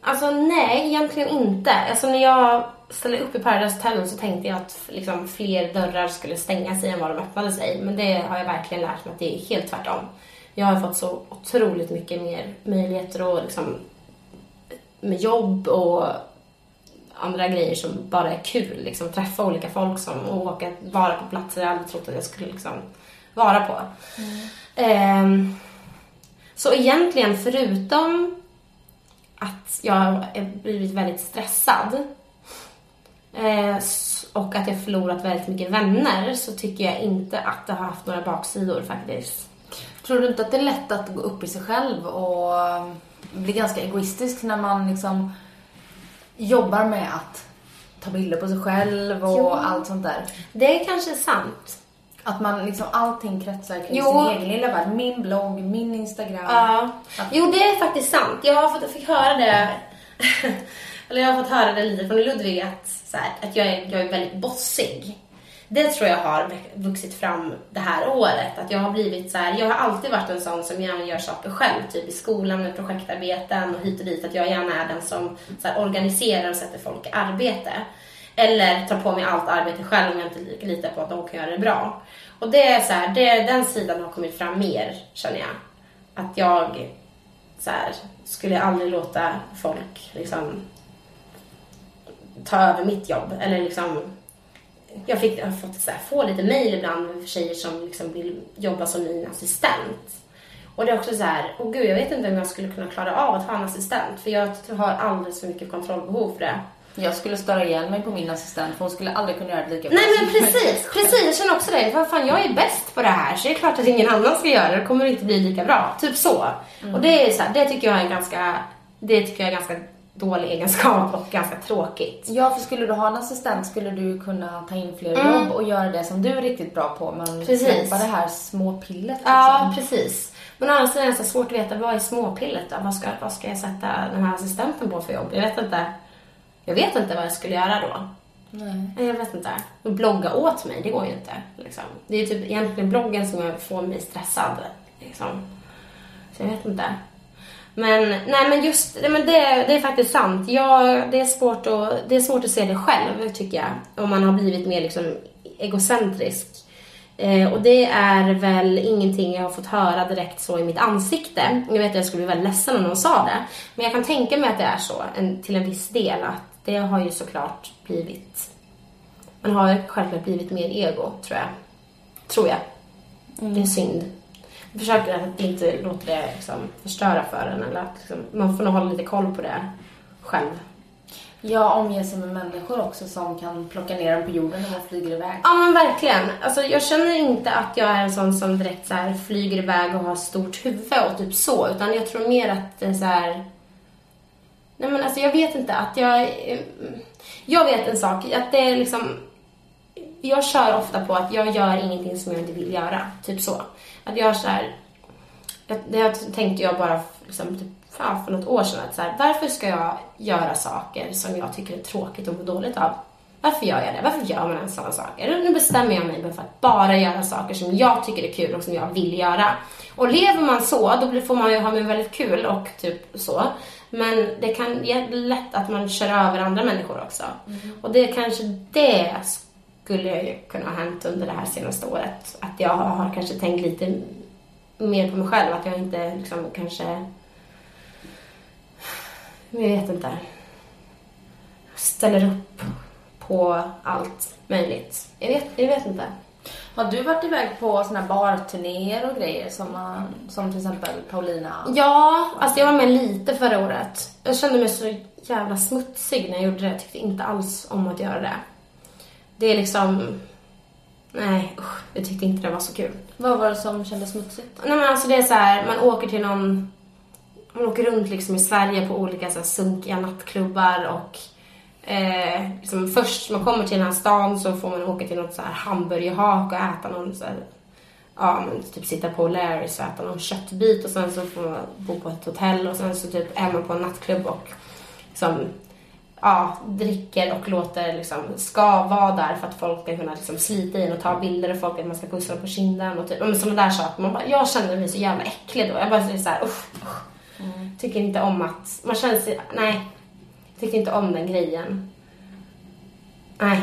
Alltså nej, egentligen inte. Alltså när jag ställde upp i Paradise Hotel så tänkte jag att liksom, fler dörrar skulle stänga sig än vad de öppnade sig. Men det har jag verkligen lärt mig att det är helt tvärtom. Jag har fått så otroligt mycket mer möjligheter och liksom med jobb och andra grejer som bara är kul. Liksom träffa olika folk som, och åka, vara på platser jag aldrig trott att jag skulle liksom vara på. Ehm, så egentligen förutom att jag har blivit väldigt stressad eh, och att jag förlorat väldigt mycket vänner så tycker jag inte att det har haft några baksidor faktiskt. Tror du inte att det är lätt att gå upp i sig själv och bli ganska egoistisk när man liksom jobbar med att ta bilder på sig själv och Jo. allt sånt där? Det är kanske sant. Att man liksom allting kretsar kring Jo. sin egen lilla värld. Min blogg, min Instagram. Ja. Jo, det är faktiskt sant. Jag har fått, fick höra det, eller jag har fått höra det lite från Ludvig att, så här, att jag, är, jag är väldigt bossig. Det tror jag har vuxit fram det här året. Att jag har blivit så här, jag har alltid varit en sån som gärna gör saker själv. Typ i skolan med projektarbeten och hit och dit. Att jag gärna är den som så här, organiserar och sätter folk i arbete. Eller tar på mig allt arbete själv om jag inte litar på att de kan göra det bra. Och det är så här, det, den sidan har kommit fram mer känner jag. Att jag så här, skulle aldrig låta folk liksom ta över mitt jobb. Eller liksom, jag, fick, jag har fått så här, få lite mejl ibland med tjejer som liksom vill jobba som min assistent. Och det är också så här, åh gud jag vet inte om jag skulle kunna klara av att ha en assistent. För jag har alldeles för mycket kontrollbehov för det. Jag skulle störa ihjäl mig på min assistent för hon skulle aldrig kunna göra det lika bra Nej men precis, precis. Jag känner också det. Vad fan, jag är bäst på det här så det är klart att ingen annan ska göra det. Det kommer inte bli lika bra. Typ så. Och det är så här, det tycker jag är ganska, det tycker jag är ganska dålig egenskap och ganska tråkigt. Ja, för skulle du ha en assistent skulle du kunna ta in fler Mm. jobb och göra det som du är riktigt bra på men släppa det här små pillet liksom. Ja, precis. Men å andra sidan är det så svårt att veta vad är småpillet då? Vad ska, vad ska jag sätta den här assistenten på för jobb? Jag vet inte. Jag vet inte vad jag skulle göra då. Nej. Jag vet inte. Och blogga åt mig, det går ju inte. Liksom. Det är ju typ egentligen bloggen som får mig stressad. Liksom. Så jag vet inte. Men, nej men just, men det, det är faktiskt sant. Jag, det, är svårt att, det är svårt att se det själv, tycker jag. Om man har blivit mer liksom egocentrisk. Eh, och det är väl ingenting jag har fått höra direkt så i mitt ansikte. Jag vet att jag skulle bli väldigt ledsen om någon sa det. Men jag kan tänka mig att det är så en, till en viss del. Att det har ju såklart blivit... Man har självklart blivit mer ego, tror jag. Tror jag. Det är synd. Jag försöker att inte låta det liksom förstöra för en. Eller att liksom, man får nog hålla lite koll på det själv. Jag omger sig med människor också som kan plocka ner dem på jorden när man flyger iväg. Ja men verkligen. Alltså, jag känner inte att jag är en sån som direkt så här, flyger iväg och har stort huvud och typ så. Utan jag tror mer att det är så här... Nej men alltså jag vet inte att jag... Jag vet en sak. Att det är liksom... Jag kör ofta på att jag gör ingenting som jag inte vill göra. Typ så. Att jag så här... Det tänkte jag bara liksom, typ, fan, för något år sedan. Att så här, varför ska jag göra saker som jag tycker är tråkigt och mår dåligt av? Varför gör jag det? Varför gör man ens sådana saker? Nu bestämmer jag mig för att bara göra saker som jag tycker är kul och som jag vill göra. Och lever man så, då får man ju ha med väldigt kul och typ så. Men det kan ge lätt att man kör över andra människor också. Och det är kanske det skulle ju kunna ha hänt under det här senaste året. Att jag har, kanske tänkt lite mer på mig själv. Att jag inte liksom kanske... Jag vet inte. Ställer upp på allt möjligt. Jag vet, jag vet inte. Har du varit iväg på såna här barturnéer och grejer som, som till exempel Paulina? Ja, alltså jag var med lite förra året. Jag kände mig så jävla smutsig när jag gjorde det. Jag tyckte inte alls om att göra det. Det är liksom... Nej, usch, jag tyckte inte det var så kul. Vad var det som kändes smutsigt? Nej men alltså det är så här, man åker till någon... Man åker runt liksom i Sverige på olika så här sunkiga nattklubbar och eh, liksom först man kommer till den här stan så får man åka till något så här hamburgerhak och äta någon så här, ja men typ sitta på Larrys och äta någon köttbit och sen så får man bo på ett hotell och sen så typ är man på en nattklubb och liksom ja, dricker och låter liksom, ska vara där för att folk ska kunna liksom, slita in och ta bilder och folk att man ska pussa dem på kinden och typ, sådana där saker. Man bara, jag kände mig så jävla äcklig då. Jag bara så här, usch, usch. Mm. Tycker inte om att, man känner sig, nej. Tyckte inte om den grejen. Nej.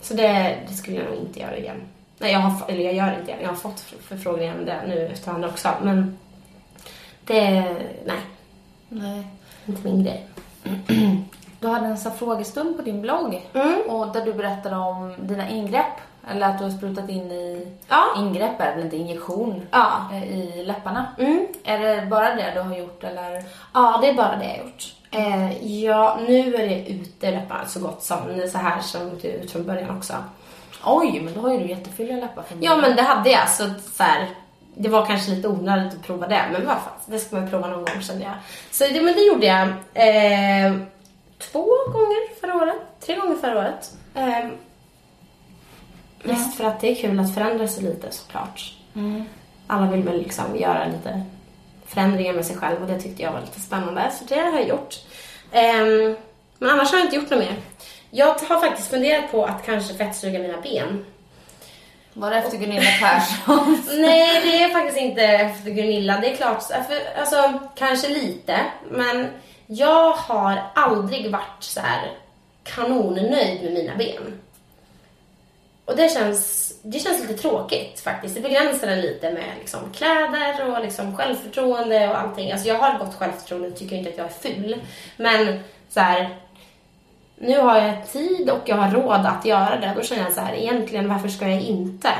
Så det, det skulle jag nog inte göra igen. Nej, jag har, eller jag gör inte igen. Jag har fått förfrågningar om det nu efterhand också. Men det, nej. Nej. Inte min grej. Du hade en frågestund på din blogg Mm. och där du berättade om dina ingrepp. Eller att du har sprutat in i Ja. ingrepp, väl inte injektion, Ja. eh, i läpparna. Mm. Är det bara det du har gjort eller? Ja, det är bara det jag har gjort. Eh, ja, nu är det ute läpparna så gott som. Så här som det ut från början också. Oj, men då har ju du jättefylliga läppar från Ja, men det hade jag. Så, så här, det var kanske lite onödigt att prova det, men vad fan, det ska man prova någon gång kände jag. Så det, men det gjorde jag eh, två gånger förra året. Tre gånger förra året. Eh, mest för att det är kul att förändra sig lite såklart. Mm. Alla vill väl liksom göra lite förändringar med sig själv och det tyckte jag var lite spännande. Så det har jag gjort. Ehm, men annars har jag inte gjort något mer. Jag har faktiskt funderat på att kanske fettsuga mina ben. Var det efter Gunilla Persson? Nej, det är faktiskt inte efter Gunilla. Det är klart, för, alltså kanske lite. Men jag har aldrig varit så här kanonnöjd med mina ben. Och det känns, det känns lite tråkigt faktiskt. Det begränsar en lite med liksom, kläder och liksom, självförtroende och allting. Alltså jag har gott självförtroende och tycker inte att jag är ful. Men så här, nu har jag tid och jag har råd att göra det. Då känner jag så här, egentligen varför ska jag inte?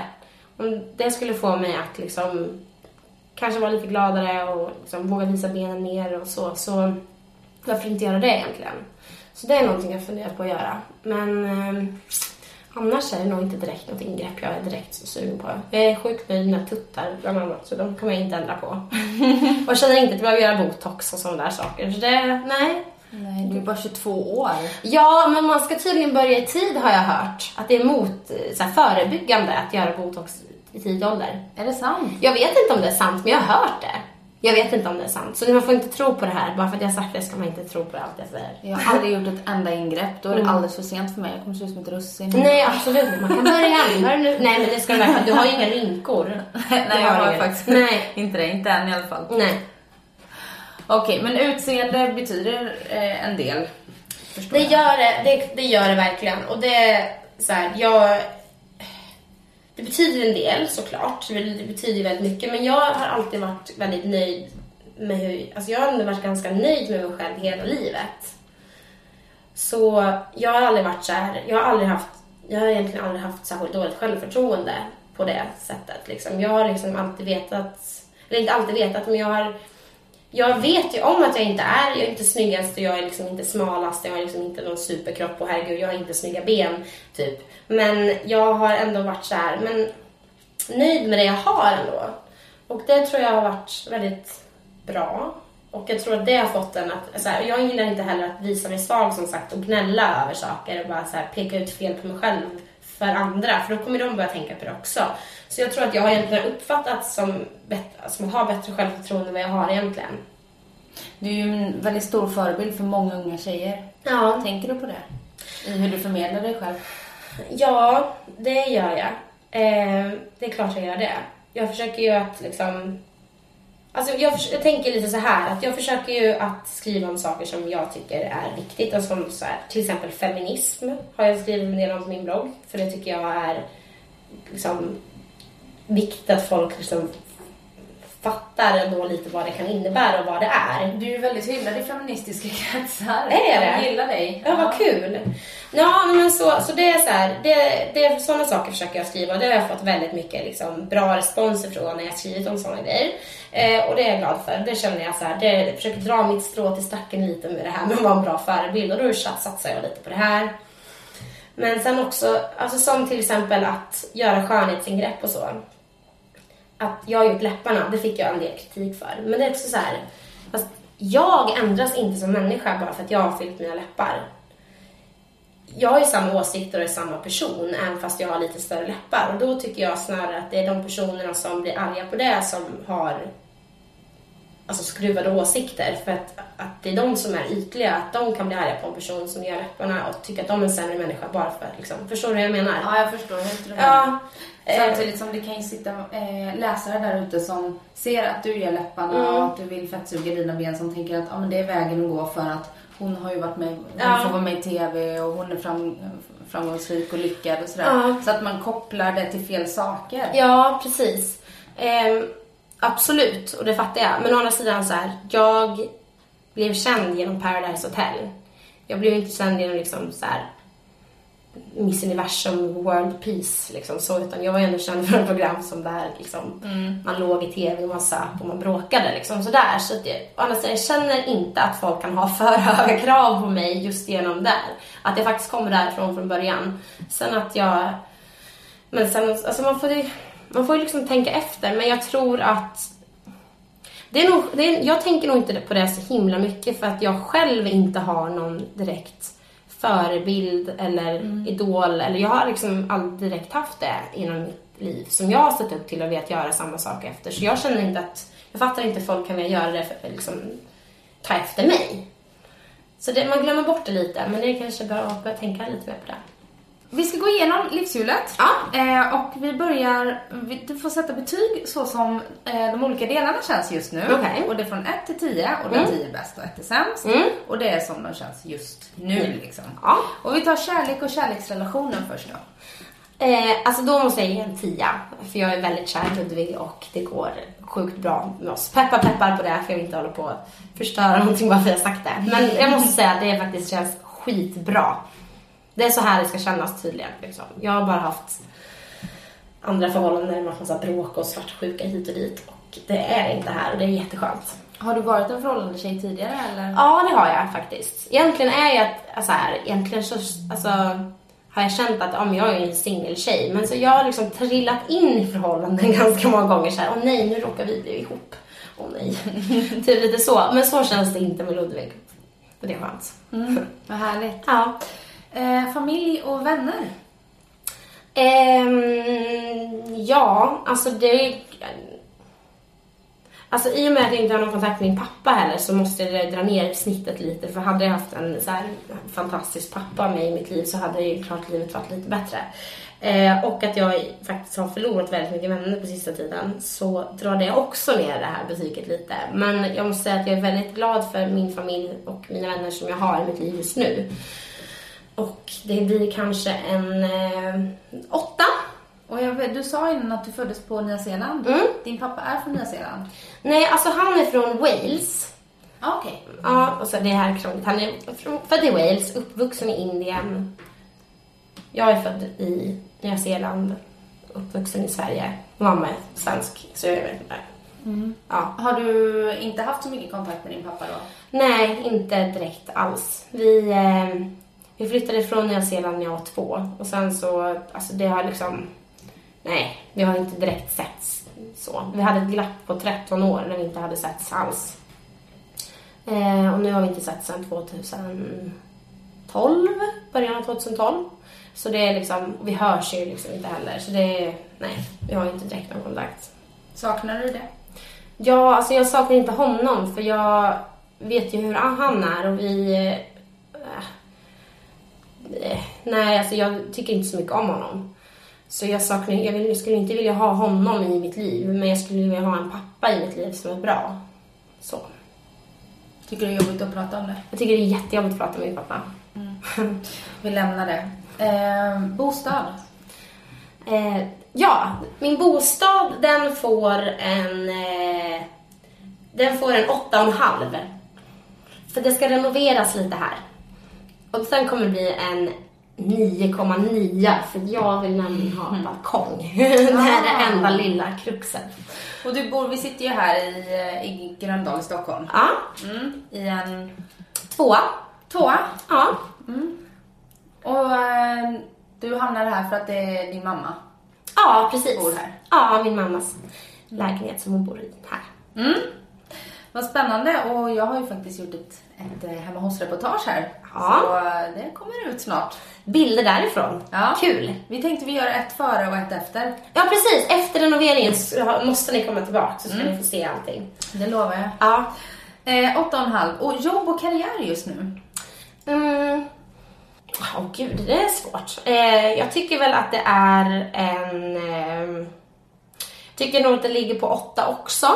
Om det skulle få mig att liksom kanske vara lite gladare och liksom våga visa benen mer och så, så varför inte göra det egentligen? Så det är någonting jag funderar på att göra. Men eh, annars är det nog inte direkt något ingrepp jag är direkt så sugen på. Jag är sjukt nöjd med mina tuttar bland annat, så de kommer jag inte ändra på. och jag känner inte att jag behöver göra botox och sådana där saker. Så det, nej, Nej, du är bara 22 år. Ja, men man ska tydligen börja i tid har jag hört. Att det är mot eh, så här, förebyggande att göra botox i tidig ålder. Är det sant? Jag vet inte om det är sant, men jag har hört det. Jag vet inte om det är sant. Så man får inte tro på det här. Bara för att jag har sagt det ska man inte tro på allt jag säger. Jag har aldrig gjort ett enda ingrepp. Då är det Mm. alldeles för sent för mig. Jag kommer se ut som ett russin. Nej, absolut. Man kan börja börja nu. Nej, men det ska du verkligen. Du har ju inga rynkor. Nej, Du jag har faktiskt Nej. inte det. Inte än i alla fall. Nej. Okej, men utseende betyder eh, en del. Förstår Det gör det, det, det gör det verkligen. Och det är så här, jag... Det betyder en del såklart, det det betyder väldigt mycket. Men jag har alltid varit väldigt nöjd med hur... Alltså jag har ändå varit ganska nöjd med mig själv hela livet. Så jag har aldrig varit så här, jag har aldrig haft, jag har egentligen aldrig haft särskilt dåligt självförtroende på det sättet. Liksom. Jag har liksom alltid vetat, eller inte alltid vetat, men jag har jag vet ju om att jag inte är, jag är inte snyggast och jag är liksom inte smalast, jag har liksom inte någon superkropp och herregud, jag har inte snygga ben, typ. Men jag har ändå varit så här, men nöjd med det jag har ändå. Och det tror jag har varit väldigt bra. Och jag tror att det har fått en att, så här, jag gillar inte heller att visa mig svag som sagt och gnälla över saker och bara så här, peka ut fel på mig själv för andra, för då kommer de börja tänka på det också. Så jag tror att jag har egentligen uppfattats som, som att ha bättre självförtroende än vad jag har egentligen. Du är ju en väldigt stor förebild för många unga tjejer. Ja, Tänker du på det? I hur du förmedlar dig själv? ja det gör jag. Eh, det är klart jag gör det. Jag försöker ju att liksom... Alltså jag, jag tänker lite så här att jag försöker ju att skriva om saker som jag tycker är viktigt. Alltså som så här, till exempel feminism har jag skrivit en del om på min blogg. För det tycker jag är liksom viktigt att folk liksom fattar ändå lite vad det kan innebära och vad det är. Du är väldigt hyllad i feministiska kretsar. Är det? Jag gillar dig. Ja, vad kul. Ja, men så, så det är så här, det, det, sådana saker försöker jag skriva och det har jag fått väldigt mycket liksom, bra respons ifrån när jag skrivit om sådana grejer. Eh, och det är jag glad för. Det känner jag så här, det, jag försöker dra mitt strå till stacken lite med det här med att vara en bra förebild och då satsar jag lite på det här. Men sen också, alltså som till exempel att göra skönhetsingrepp och så. Att jag har gjort läpparna, det fick jag en del kritik för. Men det är också så här, fast jag ändras inte som människa bara för att jag har fyllt mina läppar. Jag har ju samma åsikter och är samma person, även fast jag har lite större läppar. Och då tycker jag snarare att det är de personerna som blir arga på det som har alltså skruvade åsikter. För att, att det är de som är ytliga, att de kan bli arga på en person som gör läpparna och tycka att de är en sämre människa bara för att liksom, förstår du vad jag menar? Ja, jag förstår helt du Ja. Samtidigt som det kan ju sitta eh, läsare där ute som ser att du gör läpparna Mm. och att du vill fettsuga dina ben som tänker att ah, men det är vägen att gå för att hon har ju varit med, hon Ja. får vara med i TV och hon är fram, framgångsrik och lyckad och sådär. Ja. Så att man kopplar det till fel saker. Ja, precis. Ehm, absolut, och det fattar jag. Men å andra sidan så här, jag blev känd genom Paradise Hotel. Jag blev inte känd genom liksom så här Miss Universum, World Peace, liksom så, utan jag var ändå känd för ett program som där liksom, man låg i TV och man söp och man bråkade liksom sådär. Så att det, å andra sidan, jag känner inte att folk kan ha för höga krav på mig just genom där. Att jag faktiskt kommer därifrån från början. Sen att jag men sen, alltså man får ju, man får ju liksom tänka efter, men jag tror att det är nog, det är, jag tänker nog inte på det så himla mycket för att jag själv inte har någon direkt förebild eller idol, eller jag har liksom aldrig direkt haft det inom mitt liv som jag har sett upp till och vet göra samma sak efter. Så jag känner inte att, jag fattar inte folk kan vilja göra det för att liksom ta efter mig. Så det, man glömmer bort det lite, men det är kanske bra att börja tänka lite mer på det. Vi ska gå igenom livshjulet. Ja. Eh, och vi börjar, du får sätta betyg så som eh, de olika delarna känns just nu. Okej. Och det är från 1 till 10 och där 10 är bäst och 1 är sämst. Mm. Och det är som de känns just nu liksom. Ja. Och vi tar kärlek och kärleksrelationen först då. Eh, alltså då måste jag ge en tia. För jag är väldigt kär i Ludvig och det går sjukt bra med oss. Peppar peppar på det för jag vill inte hålla på att förstöra någonting bara för att jag sagt det. Men jag måste säga att det faktiskt känns skitbra. Det är så här det ska kännas tydligen. Liksom. Jag har bara haft andra förhållanden varit massa bråk och svartsjuka hit och dit. Och det är inte här och det är jätteskönt. Har du varit en förhållande tjej tidigare eller? Ja, det har jag faktiskt. Egentligen är jag så här, egentligen så alltså, har jag känt att men jag är en singeltjej. Men så jag har liksom trillat in i förhållanden ganska många gånger så här, åh nej, nu råkar vi bli ihop. Åh nej. typ lite så. Men så känns det inte med Ludvig. Och det är skönt. Mm, vad härligt. Ja. Eh, familj och vänner. Ehm, ja, alltså det... Alltså i och med att jag inte har någon kontakt med min pappa heller så måste jag dra ner snittet lite. För hade jag haft en så här fantastisk pappa med i mitt liv så hade ju klart livet varit lite bättre. Eh, och att jag faktiskt har förlorat väldigt mycket vänner på sista tiden så drar det också ner det här betyget lite. Men jag måste säga att jag är väldigt glad för min familj och mina vänner som jag har i mitt liv just nu. Och det blir kanske en eh, åtta. Och jag vet, du sa innan att du föddes på Nya Zeeland. Mm. Din pappa är från Nya Zeeland. Nej, alltså han är från Wales. Ah, Okej. Ja, och så det här är krångligt. Han är från- född i Wales, uppvuxen i Indien. Jag är född i Nya Zeeland, uppvuxen i Sverige. Mamma är svensk, så jag vet inte. Ja. Har du inte haft så mycket kontakt med din pappa då? Nej, inte direkt alls. Vi, eh, vi flyttade från Nya Zeeland när jag var två. Och sen så, alltså det har liksom... Nej, vi har inte direkt setts så. Vi hade ett glapp på 13 år när vi inte hade setts alls. Eh, och nu har vi inte sett sedan 2012, början av 2012. Så det är liksom, vi hörs ju liksom inte heller. Så det är, nej, vi har inte direkt någon kontakt. Saknar du det? Ja, alltså jag saknar inte honom för jag vet ju hur han är och vi... eh, nej, alltså jag tycker inte så mycket om honom. Så jag saknar, jag, vill, jag skulle inte vilja ha honom i mitt liv, men jag skulle vilja ha en pappa i mitt liv som är bra. Så. Tycker du det är jobbigt att prata om det? Jag tycker det är jättejobbigt att prata med min pappa. Vi lämnar det. Eh, bostad. Eh, ja, min bostad den får en... Eh, den får en åtta och en halv. För det ska renoveras lite här. Och sen kommer det bli en 9,9 för jag vill nämligen ha en balkong. det är det enda lilla kruxet. Och du bor, vi sitter ju här i, eh, i Gröndal i Stockholm. Ja, Mm, I en tvåa. tvåa. Ja, Och eh, du hamnade här för att det är din mamma. ja precis. Bor här. Ja, min mammas lägenhet som hon bor i här. Mm. Vad spännande och jag har ju faktiskt gjort ett, ett eh, hemma hos-reportage här. Ja. Så eh, det kommer ut snart. Bilder därifrån. Ja. Kul. Vi tänkte vi gör ett före och ett efter. Ja, precis. Efter renoveringen måste ni komma tillbaka så ska ni få se allting. Det lovar jag. Ja. Eh, åtta och en halv. Och jobb och karriär just nu? Mm. Åh gud, det är svårt. Eh, jag tycker väl att det är en... Eh, tycker nog att det ligger på åtta också.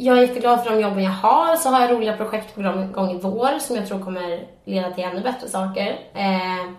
Jag är jätteglad för de jobben jag har. Så har jag roliga projekt på gång i vår som jag tror kommer leda till ännu bättre saker. Eh,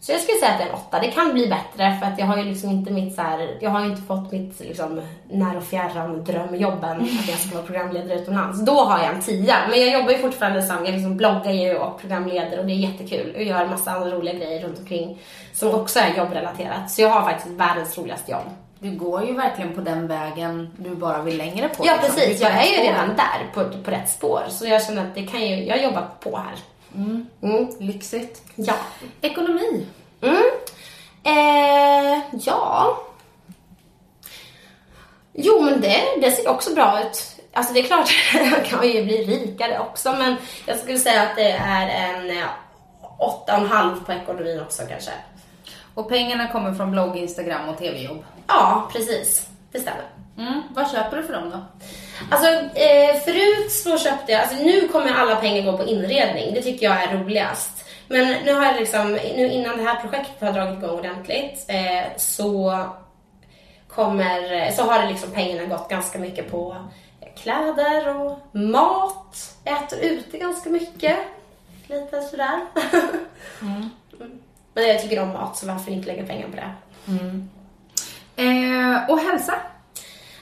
så jag skulle säga att det är en åtta. Det kan bli bättre för att jag har ju liksom inte mitt så här, jag har ju inte fått mitt liksom när och fjärran drömjobben att jag ska vara programledare utomlands. Då har jag en tia. Men jag jobbar ju fortfarande som, jag liksom bloggar ju och programleder och det är jättekul och gör en massa andra roliga grejer runt omkring som också är jobbrelaterat. Så jag har faktiskt världens roligaste jobb. Du går ju verkligen på den vägen du bara vill längre på. Ja liksom. precis, jag är ju redan där på, på rätt spår. Så jag känner att det kan ju, jag jobbar på här. Mm. Lyxigt. Ja. Ekonomi. Mm. Eh, ja. Jo, men det, det ser också bra ut. Alltså det är klart, jag kan ju bli rikare också, men jag skulle säga att det är en eh, åtta och en halv på ekonomin också kanske. Och pengarna kommer från blogg, Instagram och tv-jobb. Ja, precis. Det stämmer. Mm. Vad köper du för dem då? Alltså eh, förut så köpte jag, alltså nu kommer alla pengar gå på inredning. Det tycker jag är roligast. Men nu har jag liksom, nu innan det här projektet har dragit igång ordentligt eh, så kommer, så har det liksom pengarna gått ganska mycket på kläder och mat. Äter ute ganska mycket. Lite sådär. Mm. Men jag tycker om mat så varför inte lägga pengar på det? Eh, och hälsa.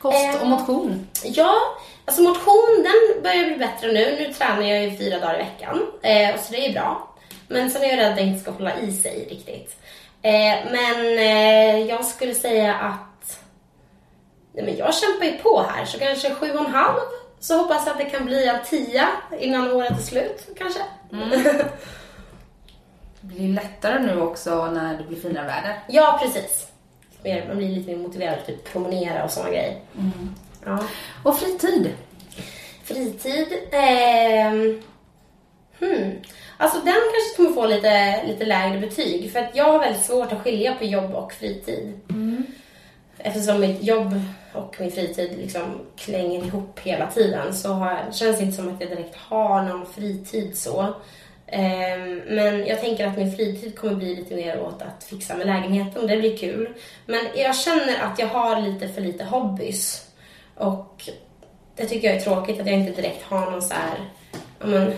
Kost och Eh, motion. Ja, alltså motion den börjar bli bättre nu. Nu tränar jag ju fyra dagar i veckan, eh, så det är bra. Men sen är jag rädd att det inte ska hålla i sig riktigt. Eh, men eh, jag skulle säga att nej, men jag kämpar ju på här, så kanske sju och en halv. Så hoppas jag att det kan bli en tia innan året är slut, kanske. Det blir lättare nu också när det blir finare väder. ja, precis. Mer- Man blir lite mer motiverad att typ promenera och såna grejer. Ja. Och fritid. Fritid. ehm, hmm. Alltså den kanske kommer få lite, lite lägre betyg för att jag har väldigt svårt att skilja på jobb och fritid. Eftersom mitt jobb och min fritid liksom klänger ihop hela tiden så har, känns det inte som att jag direkt har någon fritid så. Ehm, men jag tänker att min fritid kommer bli lite mer åt att fixa med lägenheten det blir kul. Men jag känner att jag har lite för lite hobbys. Och det tycker jag är tråkigt att jag inte direkt har någon så här, men,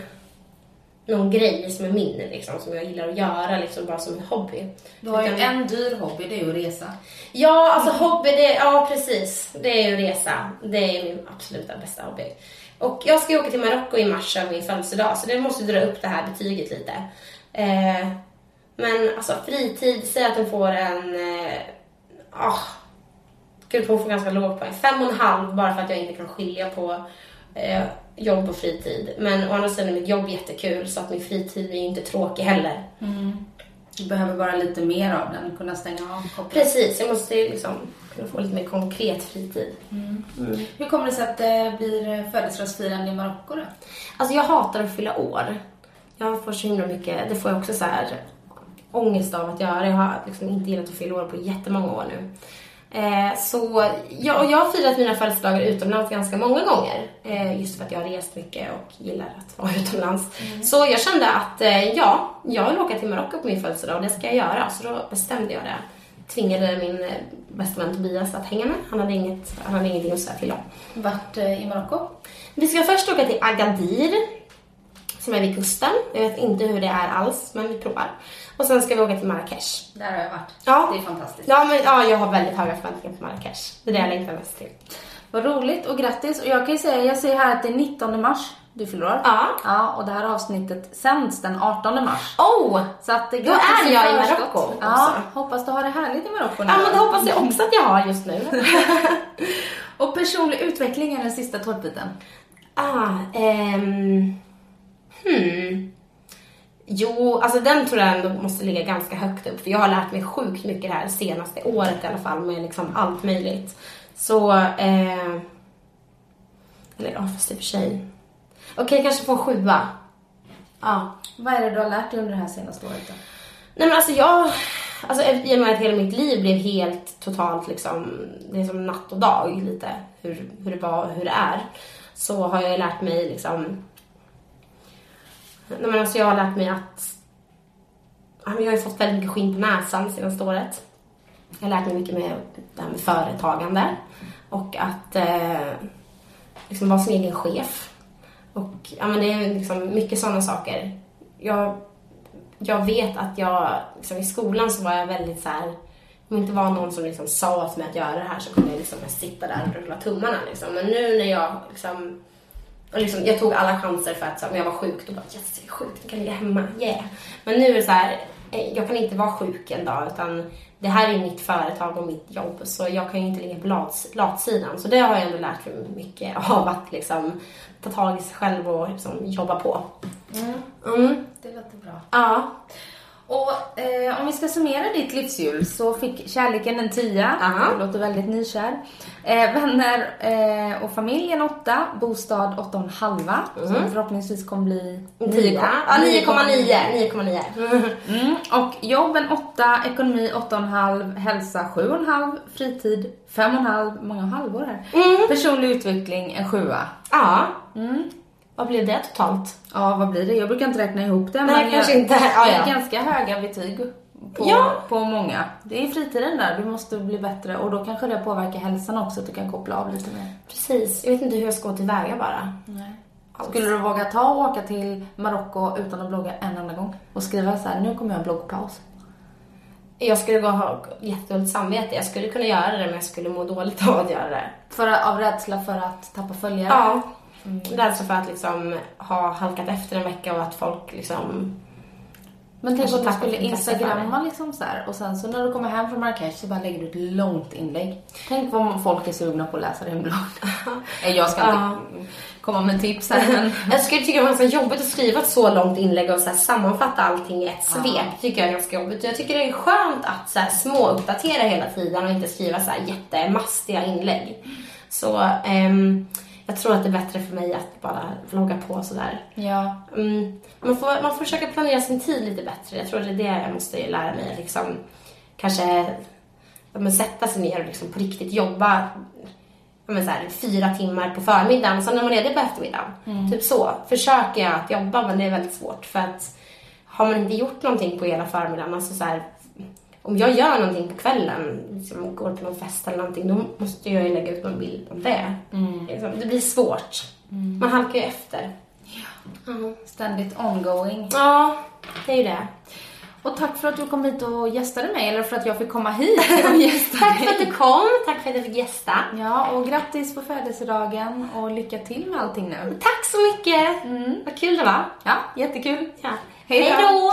någon grej som är min liksom, som jag gillar att göra liksom bara som en hobby. Du har ju Utan- en dyr hobby, det är ju att resa. Ja, alltså hobby, det, ja precis. Det är ju resa. Det är min absoluta bästa hobby. Och jag ska ju åka till Marocko i mars över min födelsedag, så det måste dra upp det här betyget lite. Eh, men alltså fritid, säg att den får en... Eh, ah, Gud, hon får ganska låg poäng. Fem och en halv bara för att jag inte kan skilja på eh, jobb och fritid. Men å andra sidan är mitt jobb jättekul så att min fritid blir ju inte tråkig heller. Du behöver bara lite mer av den, kunna stänga av koppla. Precis, jag måste ju liksom kunna få lite mer konkret fritid. Hur kommer det sig att det blir födelsedagsfirande i Marocko då? Alltså jag hatar att fylla år. Jag får så himla mycket, det får jag också så här ångest av att göra. Jag har liksom inte gillat att fylla år på jättemånga år nu. Eh, så jag, och jag har firat mina födelsedagar utomlands ganska många gånger. Eh, just för att jag har rest mycket och gillar att vara utomlands. Så jag kände att eh, ja, jag vill åka till Marocko på min födelsedag och det ska jag göra. Så då bestämde jag det. Tvingade min eh, bästa vän Tobias att hänga med. Han hade, inget, han hade ingenting att säga till om. Vart eh, i Marocko? Vi ska först åka till Agadir. Som som är vid kusten. Jag vet inte hur det är alls, men vi provar. Och sen ska vi åka till Marrakesh. Där har jag varit. Ja. Det är fantastiskt. Ja, men ja, jag har väldigt höga förväntningar på Marrakesh. Det är det jag längtar mest till. Vad roligt och grattis. Och jag kan ju säga, jag ser här att det är 19 mars du fyller. Ja. Ja, och det här avsnittet sänds den 18 mars. Oh! Så att det Då är jag i. Marocko Ja, hoppas du har det härligt i Marocko nu. Ja, men det hoppas jag också att jag har just nu. Och personlig utveckling är den sista tårtbiten. ah, ehm... Hmm. Jo, alltså den tror jag ändå måste ligga ganska högt upp. För jag har lärt mig sjukt mycket det här senaste året i alla fall med liksom allt möjligt. Så, eh... Eller ja, fast i och för sig. Okej, kanske få en sjua. Ja. Vad är det du har lärt dig under det här senaste året då? Nej men alltså jag, alltså i och med att hela mitt liv blev helt totalt liksom, det är som natt och dag lite, hur, hur det var och hur det är. Så har jag lärt mig liksom, nej men alltså jag har lärt mig att, jag har ju fått väldigt mycket skinn på näsan senaste året. Jag har lärt mig mycket med det här med företagande och att eh, liksom vara sin egen chef. Och ja, men det är liksom mycket sådana saker. Jag jag vet att jag, liksom, i skolan så var jag väldigt så här, om det inte var någon som liksom sa åt mig att göra det här så kunde jag liksom sitta där och rulla tummarna liksom. Men nu när jag liksom, och liksom, jag tog alla chanser för att så, om jag var sjuk, då bara yes, jag är sjuk, kan ligga hemma, yeah. Men nu är det så här, eh, jag kan inte vara sjuk en dag utan det här är mitt företag och mitt jobb så jag kan ju inte ligga på latsidan. Så det har jag ändå lärt mig mycket av att liksom ta tag i sig själv och liksom jobba på. Mm. Det låter bra. Ja. Och eh, om vi ska summera ditt livshjul så fick kärleken en tia. Aha. Du låter väldigt nykär. Eh, vänner eh, och familj en åtta. Bostad åtta och en halva. Som förhoppningsvis kommer bli Tio. Ja, 9,9. 9,9. Mm. Och jobb en åtta, ekonomi åtta och en halv, hälsa sju och en halv, fritid fem och en halv, många halvor här. Personlig utveckling en sjua. Ja. Vad blev det totalt? Ja, vad blir det? Jag brukar inte räkna ihop det. Nej, men kanske jag, inte. Ja, det är ja. ganska höga betyg på, Ja. på många. Det är fritiden där, du måste bli bättre och då kanske det påverkar hälsan också, att du kan koppla av lite mer. Precis. Jag vet inte hur jag ska gå tillväga bara. Nej. Alls. Skulle du våga ta och åka till Marocko utan att blogga en enda gång? Och skriva så här, nu kommer jag en bloggpaus. Jag skulle gå ha jättedåligt samvete. Jag skulle kunna göra det men jag skulle må dåligt av att göra det. För, av rädsla för att tappa följare? Ja. Rädsla för att liksom ha halkat efter en vecka och att folk liksom... Men tänk om du skulle instagramma liksom så här, och sen så när du kommer hem från Marrakesh så bara lägger du ett långt inlägg. Tänk vad folk är sugna på att läsa din blogg. Jag ska inte komma med tips här men Jag skulle tycka det var ganska jobbigt att skriva ett så långt inlägg och så här sammanfatta allting i ett svep. tycker jag är ganska jobbigt. Jag tycker det är skönt att så här små uppdatera hela tiden och inte skriva så här jättemastiga inlägg. Så ehm, jag tror att det är bättre för mig att bara vlogga på sådär. ja. Mm, man, får, man får försöka planera sin tid lite bättre. Jag tror det är det jag måste lära mig. Liksom, kanske men sätta sig ner och liksom på riktigt jobba men så här, fyra timmar på förmiddagen och sen när man är ledig på eftermiddagen. Typ så. Försöker jag att jobba men det är väldigt svårt för att har man inte gjort någonting på hela förmiddagen, alltså så här, om jag gör någonting på kvällen, liksom går på någon fest eller någonting, då måste jag ju lägga ut någon bild om det. Liksom, Det blir svårt. Man halkar ju efter. Ja. Ständigt ongoing. Ja, det är ju det. Och tack för att du kom hit och gästade mig, eller för att jag fick komma hit och gästa Tack för att du kom, tack för att jag fick gästa. Ja, och grattis på födelsedagen och lycka till med allting nu. Tack så mycket! Vad kul det var. Ja, jättekul. Ja. Hej då.